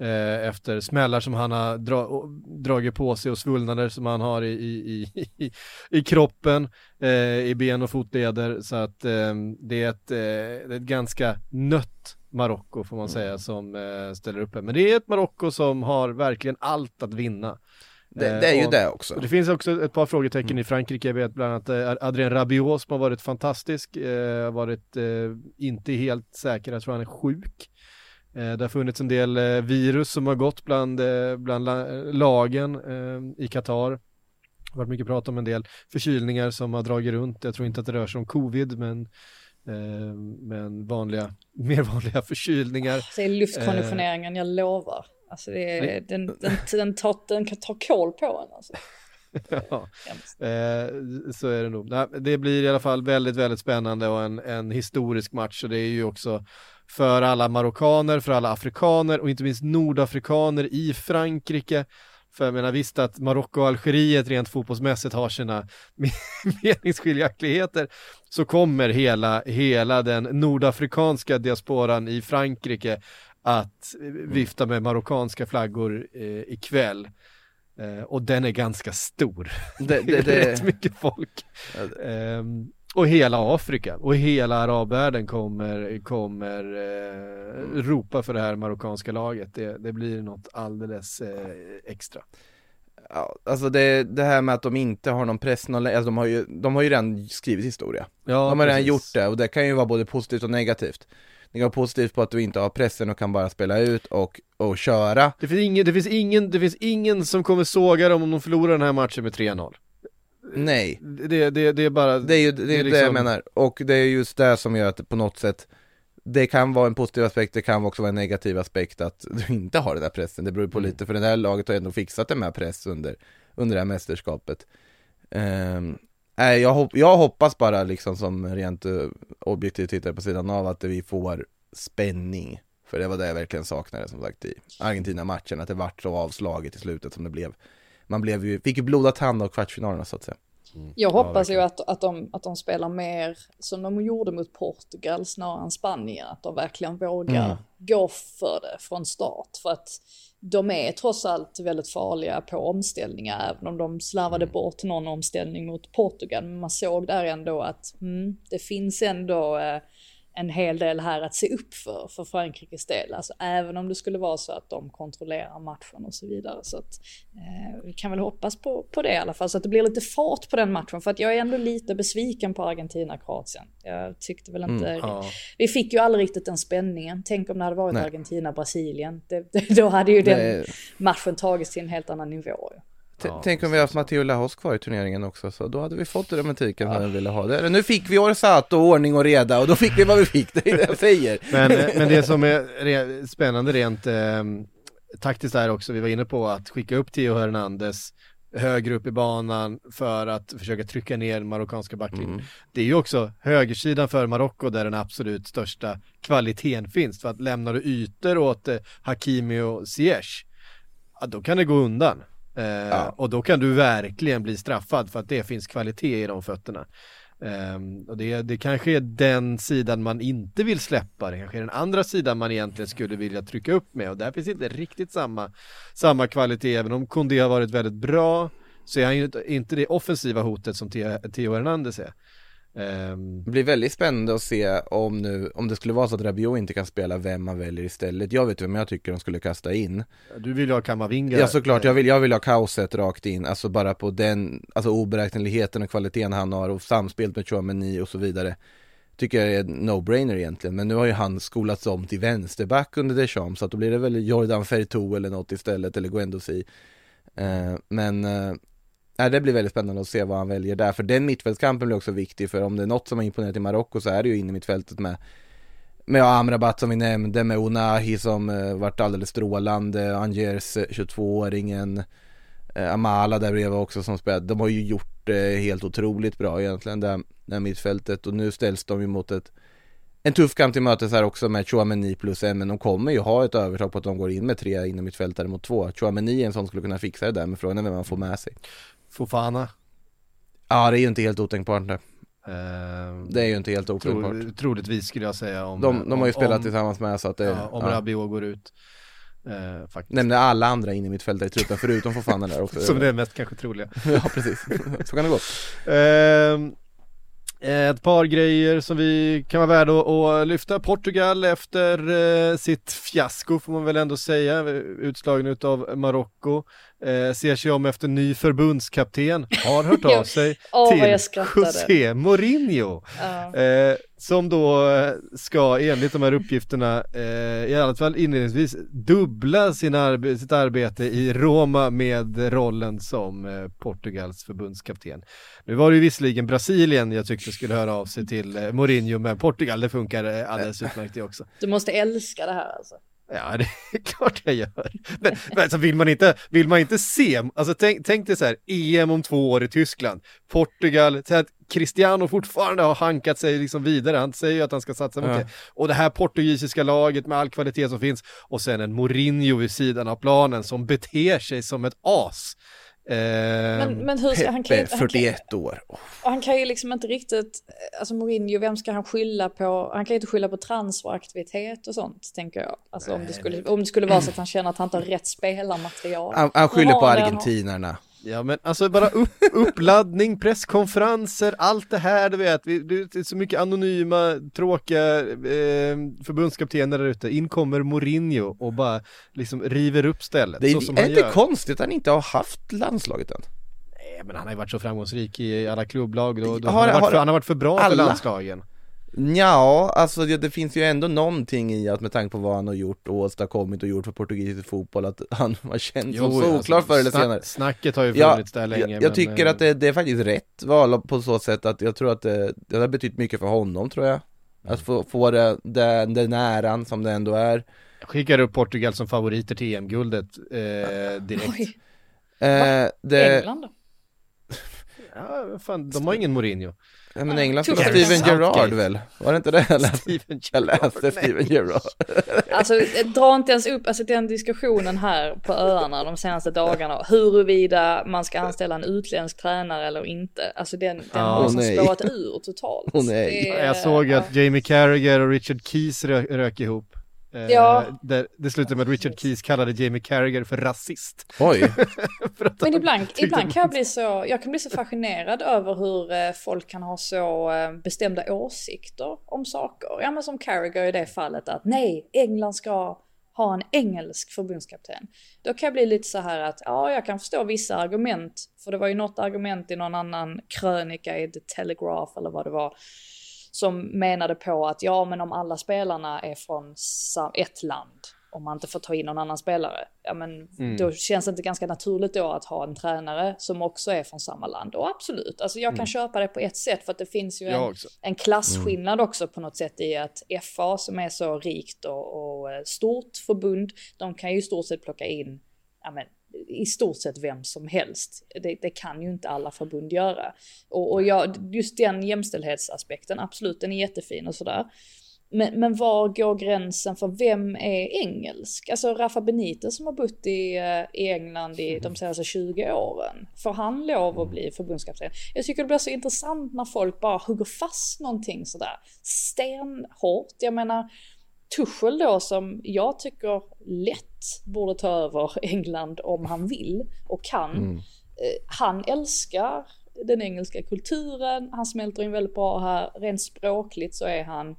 eh, efter smällar som han har dra dragit på sig och svullnader som han har i, i, i, i kroppen, eh, i ben och fotleder. Så att eh, det, är ett, eh, ett ganska nött Marocko får man säga mm. som eh, ställer upp här. Men det är ett Marocko som har verkligen allt att vinna. Det, det, är ju och, det också. Det finns också ett par frågetecken mm. i Frankrike, jag vet bland annat eh, Adrien Rabiot som har varit fantastisk, eh, varit eh, inte helt säker, jag tror han är sjuk. Eh, det har funnits en del eh, virus som har gått bland, eh, bland lagen i Qatar. Det har varit mycket prat om en del förkylningar som har dragit runt. Jag tror inte att det rör sig om covid, men men vanliga, mer vanliga förkylningar. Det är luftkonditioneringen, jag lovar. Alltså det är, den, den, den, tar, den kan ta koll på en alltså. ja, eh, så är det nog. Det blir i alla fall väldigt, väldigt spännande och en, en historisk match och det är ju också för alla marockaner, för alla afrikaner och inte minst nordafrikaner i Frankrike. För jag menar visst att Marocko och Algeriet rent fotbollsmässigt har sina meningsskiljaktigheter så kommer hela, hela den nordafrikanska diasporan i Frankrike att vifta med marockanska flaggor eh, ikväll. Eh, och den är ganska stor. Det, det, det är rätt mycket folk. Um, och hela Afrika och hela arabvärlden kommer, kommer eh, ropa för det här marockanska laget. Det, det blir något alldeles eh, extra. Ja, alltså det, det här med att de inte har någon press, någon, alltså de, har ju, de har ju redan skrivit historia. Ja, de har precis. redan gjort det och det kan ju vara både positivt och negativt. Det kan vara positivt på att du inte har pressen och kan bara spela ut och, och köra. Det finns, ingen, det, finns ingen, det finns ingen som kommer såga dem om de förlorar den här matchen med 3-0. Nej. Det, det, det är bara... Det är ju det, det, är liksom... det jag menar. Och det är just det som gör att det på något sätt det kan vara en positiv aspekt, det kan också vara en negativ aspekt att du inte har den där pressen. Det beror på mm. lite, för det här laget har ändå fixat det med press under, under det här mästerskapet. Um, äh, jag, hopp, jag hoppas bara liksom som rent uh, objektivt tittare på sidan av att vi får spänning. För det var det jag verkligen saknade som sagt i Argentina-matchen, att det vart så avslaget i slutet som det blev. Man blev ju, fick ju blodad tand av kvartsfinalerna så att säga. Mm. Jag hoppas ja, ju att, att, de, att de spelar mer som de gjorde mot Portugal snarare än Spanien. Att de verkligen vågar mm. gå för det från start. För att de är trots allt väldigt farliga på omställningar. Även om de slarvade mm. bort någon omställning mot Portugal. Men man såg där ändå att mm, det finns ändå eh, en hel del här att se upp för, för Frankrikes del. Alltså även om det skulle vara så att de kontrollerar matchen och så vidare. Så att eh, vi kan väl hoppas på, på det i alla fall, så att det blir lite fart på den matchen. För att jag är ändå lite besviken på Argentina-Kroatien. Jag tyckte väl inte... Mm, ja. Vi fick ju aldrig riktigt den spänningen. Tänk om det hade varit Argentina-Brasilien. Då hade ju den Nej. matchen tagits till en helt annan nivå. Ja, Tänk om vi haft Matteo Lahos kvar i turneringen också, så då hade vi fått romantiken ja. han ville ha. Det. Nu fick vi Orsato, ordning och reda och då fick vi vad vi fick, det är det jag säger. Men, eh, men det som är spännande rent eh, taktiskt är också, vi var inne på att skicka upp Theo Hernandez högre upp i banan för att försöka trycka ner den marockanska backlinjen. Mm. Det är ju också högersidan för Marocko där den absolut största kvaliteten finns. För att lämnar du ytor åt eh, Hakimi och Ziyech, ja, då kan det gå undan. Eh, ja. Och då kan du verkligen bli straffad för att det finns kvalitet i de fötterna. Um, och det, det kanske är den sidan man inte vill släppa, det kanske är den andra sidan man egentligen skulle vilja trycka upp med och där finns inte riktigt samma, samma kvalitet, även om Kondé har varit väldigt bra så är han ju inte det offensiva hotet som Theo Hernandez är. Ehm, Det blir väldigt spännande att se om nu, om det skulle vara så att Rabiot inte kan spela vem man väljer istället. Jag vet vem jag tycker de skulle kasta in. du vill ju ha Kamavinga. Ja såklart, jag vill, jag vill ha kaoset rakt in, alltså bara på den, alltså oberäkneligheten och kvaliteten han har och samspelet med Chouameni och så vidare. Tycker jag är no-brainer egentligen, men nu har ju han skolats om till vänsterback under Deschamps, så att då blir det väl Jordan Fertou eller något istället, eller Guendouzi. Eh, men eh, Ja, det blir väldigt spännande att se vad han väljer där, för den mittfältskampen blir också viktig, för om det är något som har imponerat i Marocko så är det ju inne i mittfältet med med Amrabat som vi nämnde, med Onahi som eh, varit alldeles strålande, Angers eh, 22-åringen, eh, Amala där bredvid också som spelade. De har ju gjort det helt otroligt bra egentligen, det, det här mittfältet. Och nu ställs de ju mot ett en tuff kamp till mötes här också med Chouameni plus en, men de kommer ju ha ett övertag på att de går in med tre inom mittfältare mot två. Chouameni är en sån som skulle kunna fixa det där, men frågan är vem man får med sig. Fofana. Ja, det är ju inte helt otänkbart det. Ehm, Det är ju inte helt otänkbart. tro, troligtvis skulle jag säga om De, de har ju spelat om, tillsammans med så att det, ja, om ja. Rabiot går ut. Faktiskt. Nämnde alla andra in i mittfältet i truppen förutom Fofana där också. Som det är mest kanske troliga. Ja, precis. Så kan det gå. Ehm, ett par grejer som vi kan vara värda att, att lyfta. Portugal efter eh, sitt fiasko får man väl ändå säga, utslagen utav Marocko. Eh, ser sig om efter ny förbundskapten, har hört av sig vad till. José Mourinho. Ja. Eh, som då eh, ska enligt de här uppgifterna eh, i alla fall inledningsvis dubbla sin arbe sitt arbete i Roma med rollen som eh, Portugals förbundskapten. Nu var det ju visserligen Brasilien jag tyckte skulle höra av sig till eh, Mourinho, men Portugal det funkar eh, alldeles utmärkt det också. Du måste älska det här alltså. Ja, det är klart jag gör. Men, men alltså, vill, man inte, vill man inte se, alltså tänk, tänk dig så här, EM om två år i Tyskland, Portugal, så att Cristiano fortfarande har hankat sig liksom vidare, han säger ju att han ska satsa Ja. mycket. Och det här portugisiska laget med all kvalitet som finns, och sen en Mourinho vid sidan av planen som beter sig som ett as. Eh, Men, men hur ska han kan, Pepe, han, kan, 41 år. och han kan ju liksom inte riktigt, alltså Mourinho, vem ska han skylla på? Han kan ju inte skylla på transferaktivitet och sånt, tänker jag. Alltså om det, skulle, om det skulle vara så att han känner att han inte har rätt spelarmaterial. Han, han skyller på argentinarna. Ja men alltså bara upp, uppladdning, presskonferenser, allt det här du vet, det är så mycket anonyma, tråkiga eh, förbundskaptener där ute, in kommer Mourinho och bara liksom river upp stället. Det är, så är inte gör. konstigt att han inte har haft landslaget än. Nej, men han har ju varit så framgångsrik i alla klubblag, då, då Har- har, han, har varit har- för, han har varit för bra för alla? landslagen. Ja, alltså det, det finns ju ändå någonting i att med tanke på vad han har gjort och åstadkommit och gjort för portugisisk fotboll att han har känt som solklar förr eller snack- senare. Snacket har ju Ja, funnits där länge. jag, jag men, tycker eh, att det, det är faktiskt rätt val på så sätt att jag tror att det, det har betytt mycket för honom tror jag. Att få, få det, den, den äran som det ändå är. Jag skickar upp Portugal som favoriter till EM-guldet eh, direkt. Eh, det, England då? Ja, fan, de har ingen Mourinho. Ja, men England spelar Steven. Gerrard väl? Var det inte det jag läste? Steven Jag läste. Steven Gerrard. Alltså dra inte ens upp, alltså den diskussionen här på öarna de senaste dagarna, huruvida man ska anställa en utländsk tränare eller inte. Alltså den, den Ja. har nej. spårat ur totalt. Åh, nej. Det är- Jag såg att Jamie Carragher och Richard Keys rö rök ihop. Eh, Ja. Det, det slutade med att Richard Keys kallade Jamie Carragher för rasist. Oj, För Men ibland, ibland kan jag bli så, jag kan bli så fascinerad över hur eh, folk kan ha så eh, bestämda åsikter om saker. Ja men som Carragher i det fallet att nej, England ska ha en engelsk förbundskapten. Då kan jag bli lite så här att ja, jag kan förstå vissa argument. För det var ju något argument i någon annan krönika i The Telegraph eller vad det var. Som menade på att ja, men om alla spelarna är från ett land, om man inte får ta in någon annan spelare, ja men då känns det inte ganska naturligt då att ha en tränare som också är från samma land. Och absolut, alltså jag kan köpa det på ett sätt för att det finns ju en, en klasskillnad också på något sätt i att FA som är så rikt och, och eh, stort förbund, de kan ju i stort sett plocka in ja, men, i stort sett vem som helst. Det, det kan ju inte alla förbund göra. Och, och jag, just den jämställdhetsaspekten, absolut, den är jättefin och sådär. Men, men var går gränsen för vem är engelsk? Alltså Rafa Benitez som har bott i, eh, i England i de senaste 20 åren. Får han lov att bli förbundskapten? Jag tycker det blir så intressant när folk bara hugger fast någonting sådär stenhårt. Jag menar, Tuchel då som jag tycker lätt borde ta över England om han vill och kan. Mm. Eh, Han älskar den engelska kulturen, han smälter in väldigt bra här, rent språkligt så är han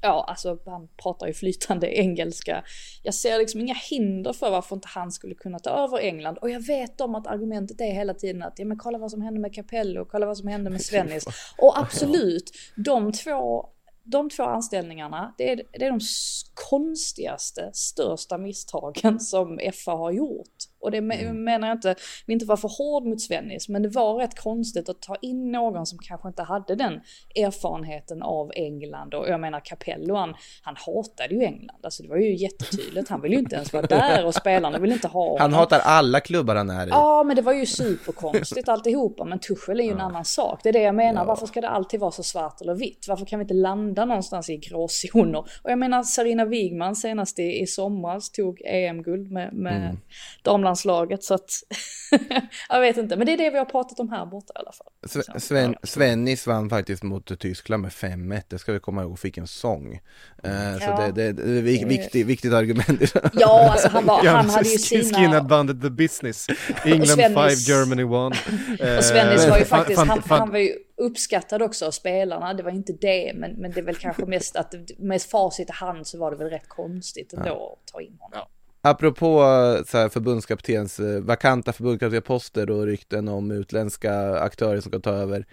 Ja, alltså han pratar ju flytande engelska. Jag ser liksom inga hinder för varför inte han skulle kunna ta över England. Och jag vet om att argumentet är hela tiden att, ja men kolla vad som hände med Capello, kolla vad som hände med Svennis. Och absolut, de två de två anställningarna, det är, det är de konstigaste, största misstagen som FA har gjort. Och det mm. menar jag inte, vill inte vara för hård mot Svennis, men det var rätt konstigt att ta in någon som kanske inte hade den erfarenheten av England. Och jag menar Capello, han, han hatade ju England. Alltså det var ju jättetydligt, han ville ju inte ens vara där och spelarna ville inte ha honom. Han hatar alla klubbar han är i. Ja, men det var ju superkonstigt alltihopa. Men Tuchel är ju en annan sak. Det är det jag menar, ja. varför ska det alltid vara så svart eller vitt? Varför kan vi inte landa någonstans i gråzoner? Och jag menar Sarina Wigman senast i, i somras tog EM-guld med, med mm damlandslaget så att jag vet inte, men det är det vi har pratat om här borta i alla fall. Sven, Svennis vann faktiskt mot Tyskland med 5-1, det ska vi komma ihåg, fick en sång. Uh, ja. Så det, det, det är viktigt, viktigt argument. ja, alltså han, var, han hade ju sina... Skinheadbandet The Business, England 5, Germany 1. och Svennis var ju faktiskt, han, han var ju uppskattad också av spelarna, det var inte det, men, men det är väl kanske mest att med facit i hand så var det väl rätt konstigt ändå ja. att ta in honom. Ja. Apropå så här, förbundskaptens, eh, vakanta förbundskaptensposter och rykten om utländska aktörer som kan ta över.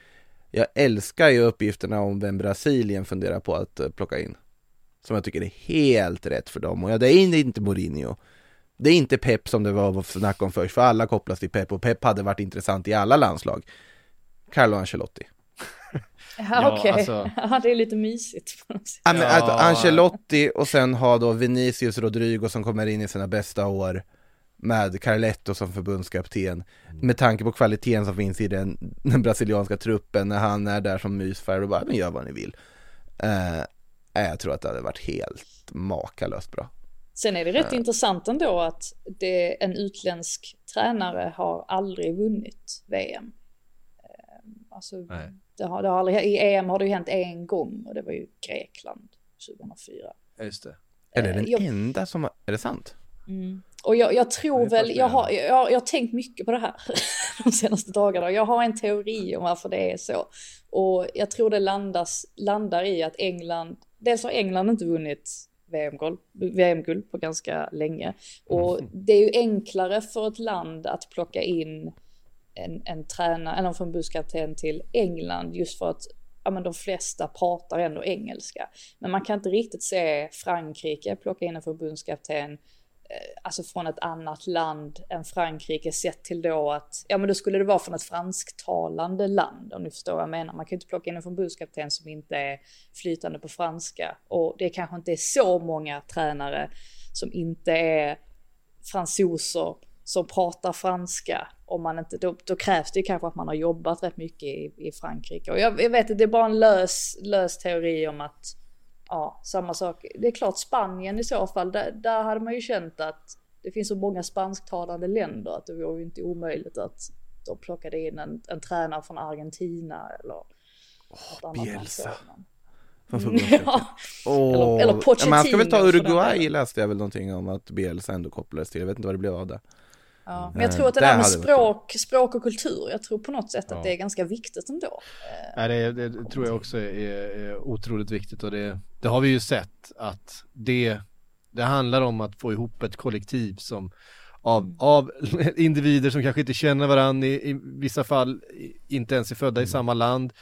Jag älskar ju uppgifterna om vem Brasilien funderar på att eh, plocka in. Som jag tycker är helt rätt för dem. Och ja, det är inte Mourinho. Det är inte Pep som det var att snacka om först, för alla kopplas till Pep och Pep hade varit intressant i alla landslag. Carlo Ancelotti. Ja, okej. Okay. Alltså... Ja, det är lite mysigt. Ja, men att Ancelotti och sen ha då Vinicius Rodrigo som kommer in i sina bästa år med Carletto som förbundskapten med tanke på kvaliteten som finns i den, den brasilianska truppen när han är där som mysfärg och bara, men gör vad ni vill. Uh, jag tror att det hade varit helt makalöst bra. Sen är det rätt uh. intressant ändå att det, en utländsk tränare har aldrig vunnit VM. Uh, alltså, Nej. Det har, det har aldrig, I EM har det ju hänt en gång och det var ju Grekland 2004. Just det. Är det den jag, enda som har, är det sant? Mm. Och jag, jag tror väl, jag har, jag, jag har tänkt mycket på det här de senaste dagarna. Jag har en teori om varför det är så. Och jag tror det landas, landar i att England, dels har England inte vunnit VM-guld VM på ganska länge. Och mm. det är ju enklare för ett land att plocka in en, en tränare eller en förbundskapten till England just för att ja, men de flesta pratar ändå engelska. Men man kan inte riktigt se Frankrike plocka in en förbundskapten eh, alltså från ett annat land än Frankrike sett till då att, ja men då skulle det vara från ett fransktalande land om ni förstår vad jag menar. Man kan inte plocka in en förbundskapten som inte är flytande på franska och det kanske inte är så många tränare som inte är fransoser som pratar franska. Om man inte, då, då, krävs det kanske att man har jobbat rätt mycket i, i Frankrike. Och jag, jag vet att det är bara en lös, lös teori om att ja, samma sak. Det är klart Spanien i så fall, där, där hade man ju känt att det finns så många spansktalande länder att det vore ju inte omöjligt att de plockade in en, en tränare från Argentina eller oh, Bielsa. Mm, ja. oh. eller, eller Pochettino. Man ska väl ta Uruguay läste jag väl någonting om att Bielsa ändå kopplades till. Jag vet inte vad det blev av det. Ja, men jag tror att det där med språk, språk och kultur, jag tror på något sätt att ja. det är ganska viktigt ändå. Ja, det, det tror jag också är, är, otroligt viktigt och det, det har vi ju sett att det, det handlar om att få ihop ett kollektiv som av, mm. av individer som kanske inte känner varandra i, i vissa fall inte ens är födda i mm. samma land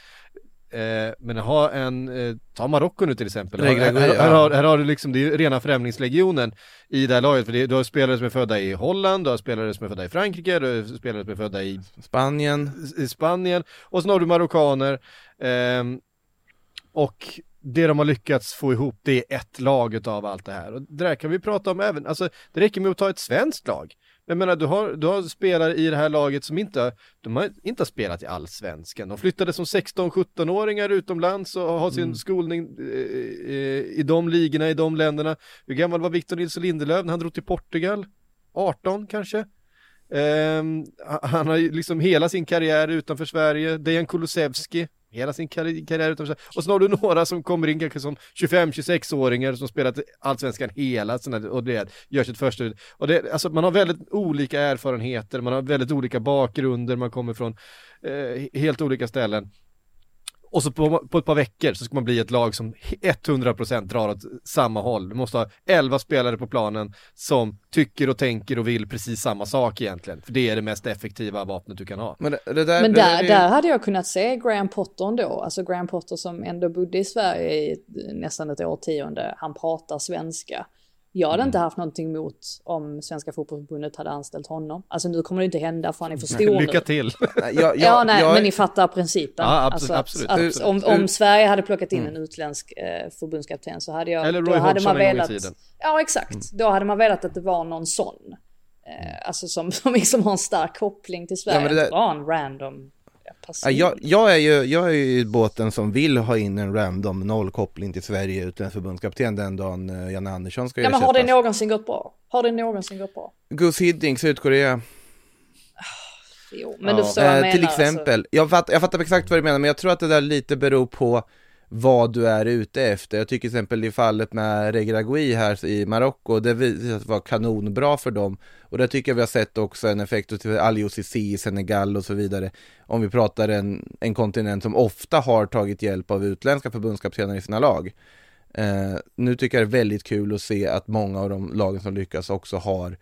Eh, men ha en, eh, ta Marocko nu till exempel. Här, här, här, här, har, här har du liksom, det är rena främlingslegionen i det här laget. För det, du har spelare som är födda i Holland, du har spelare som är födda i Frankrike, du har spelare som är födda i Spanien. I Spanien. Och sen har du marockaner. Eh, och det de har lyckats få ihop, det är ett lag av allt det här. Och det där kan vi prata om även, alltså det räcker med att ta ett svenskt lag. Jag menar, du har, du har spelare i det här laget som inte, de har inte spelat i allsvenskan. De flyttade som 16-17-åringar utomlands och har sin mm. skolning eh, eh, i de ligorna, i de länderna. Hur gammal var Victor Nilsson Lindelöf när han drog till Portugal? 18 kanske? Um, han har liksom hela sin karriär utanför Sverige. Dejan Kulusevski, hela sin karri- karriär utanför Sverige. Och så har du några som kommer in kanske som 25-26-åringar som spelat allsvenskan hela sina, och det gör sitt första ut. Och det, alltså man har väldigt olika erfarenheter, man har väldigt olika bakgrunder, man kommer från eh, helt olika ställen. Och så på, på ett par veckor så ska man bli ett lag som 100% drar åt samma håll. Du måste ha 11 spelare på planen som tycker och tänker och vill precis samma sak egentligen. För det är det mest effektiva vapnet du kan ha. Men, det, det där, Men det där, är ju- där hade jag kunnat se Graham Potter ändå. Alltså Graham Potter som ändå bodde i Sverige i nästan ett årtionde. Han pratar svenska. Jag hade Mm. inte haft någonting emot om Svenska Fotbollförbundet hade anställt honom. Alltså nu kommer det inte hända för han är för stor Lycka till! Jag, jag, Ja, nej, jag, men ni fattar principen. Ja, absolut, alltså att, absolut, att. Om, om Sverige hade plockat in Mm. en utländsk eh, förbundskapten så hade jag... Eller då Roy hade Hodgson man en gång i velat, tiden. Ja, exakt. Mm. Då hade man velat att det var någon sån. Eh, alltså som, som liksom har en stark koppling till Sverige. men det där- bara en random ja. Ja, jag, jag, är ju, jag är ju båten som vill ha in en random noll koppling till Sverige utan förbundskapten den dagen eh, Janne Andersson ska Ja, men har det ersättas. någonsin gått bra? Har det någonsin gått bra? Gus Hiddink, Sydkorea. Jo, men Ja. du förstår vad jag Eh, menar. till alltså. exempel, jag, fatt, jag fattar exakt vad du menar men jag tror att det där lite beror på vad du är ute efter. Jag tycker till exempel i fallet med Regragui här i Marocko, det visade sig vara kanonbra för dem. Och där tycker jag vi har sett också en effekt till Aliou Cissé i Senegal och så vidare. Om vi pratar en, en kontinent som ofta har tagit hjälp av utländska förbundskaptener i sina lag. Eh, nu tycker jag det är väldigt kul att se att många av de lagen som lyckas också har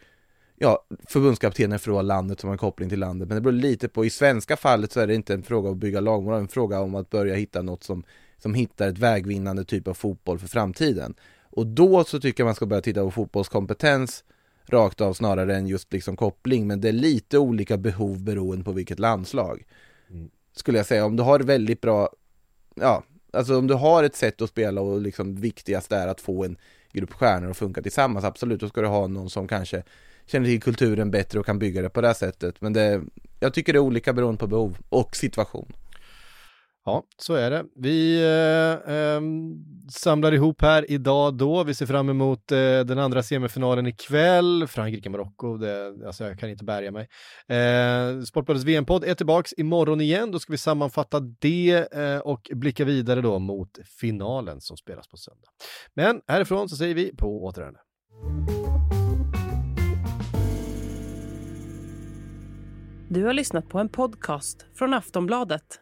ja, förbundskaptener från landet som har en koppling till landet. Men det beror lite på, i svenska fallet så är det inte en fråga om att bygga lagmoral, det är en fråga om att börja hitta något som, som hittar ett vägvinnande typ av fotboll för framtiden. Och då så tycker jag man ska börja titta på fotbollskompetens rakt av snarare än just liksom koppling, men det är lite olika behov beroende på vilket landslag. Skulle jag säga, om du har väldigt bra, ja, alltså om du har ett sätt att spela och liksom viktigast är att få en grupp stjärnor att funka tillsammans, absolut, då ska du ha någon som kanske känner till kulturen bättre och kan bygga det på det här sättet. Men det, jag tycker det är olika beroende på behov och situation. Ja, så är det. Vi eh, eh, samlar ihop här idag då. Vi ser fram emot eh, den andra semifinalen ikväll. Frankrike-Marocko, alltså jag kan inte bärga mig. Eh, Sportbladets VM-podd är tillbaks imorgon igen. Då ska vi sammanfatta det eh, och blicka vidare då mot finalen som spelas på söndag. Men härifrån så säger vi på återhörande. Du har lyssnat på en podcast från Aftonbladet.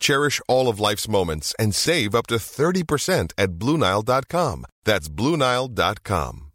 Cherish all of life's moments and save up to 30% at BlueNile.com. That's BlueNile.com.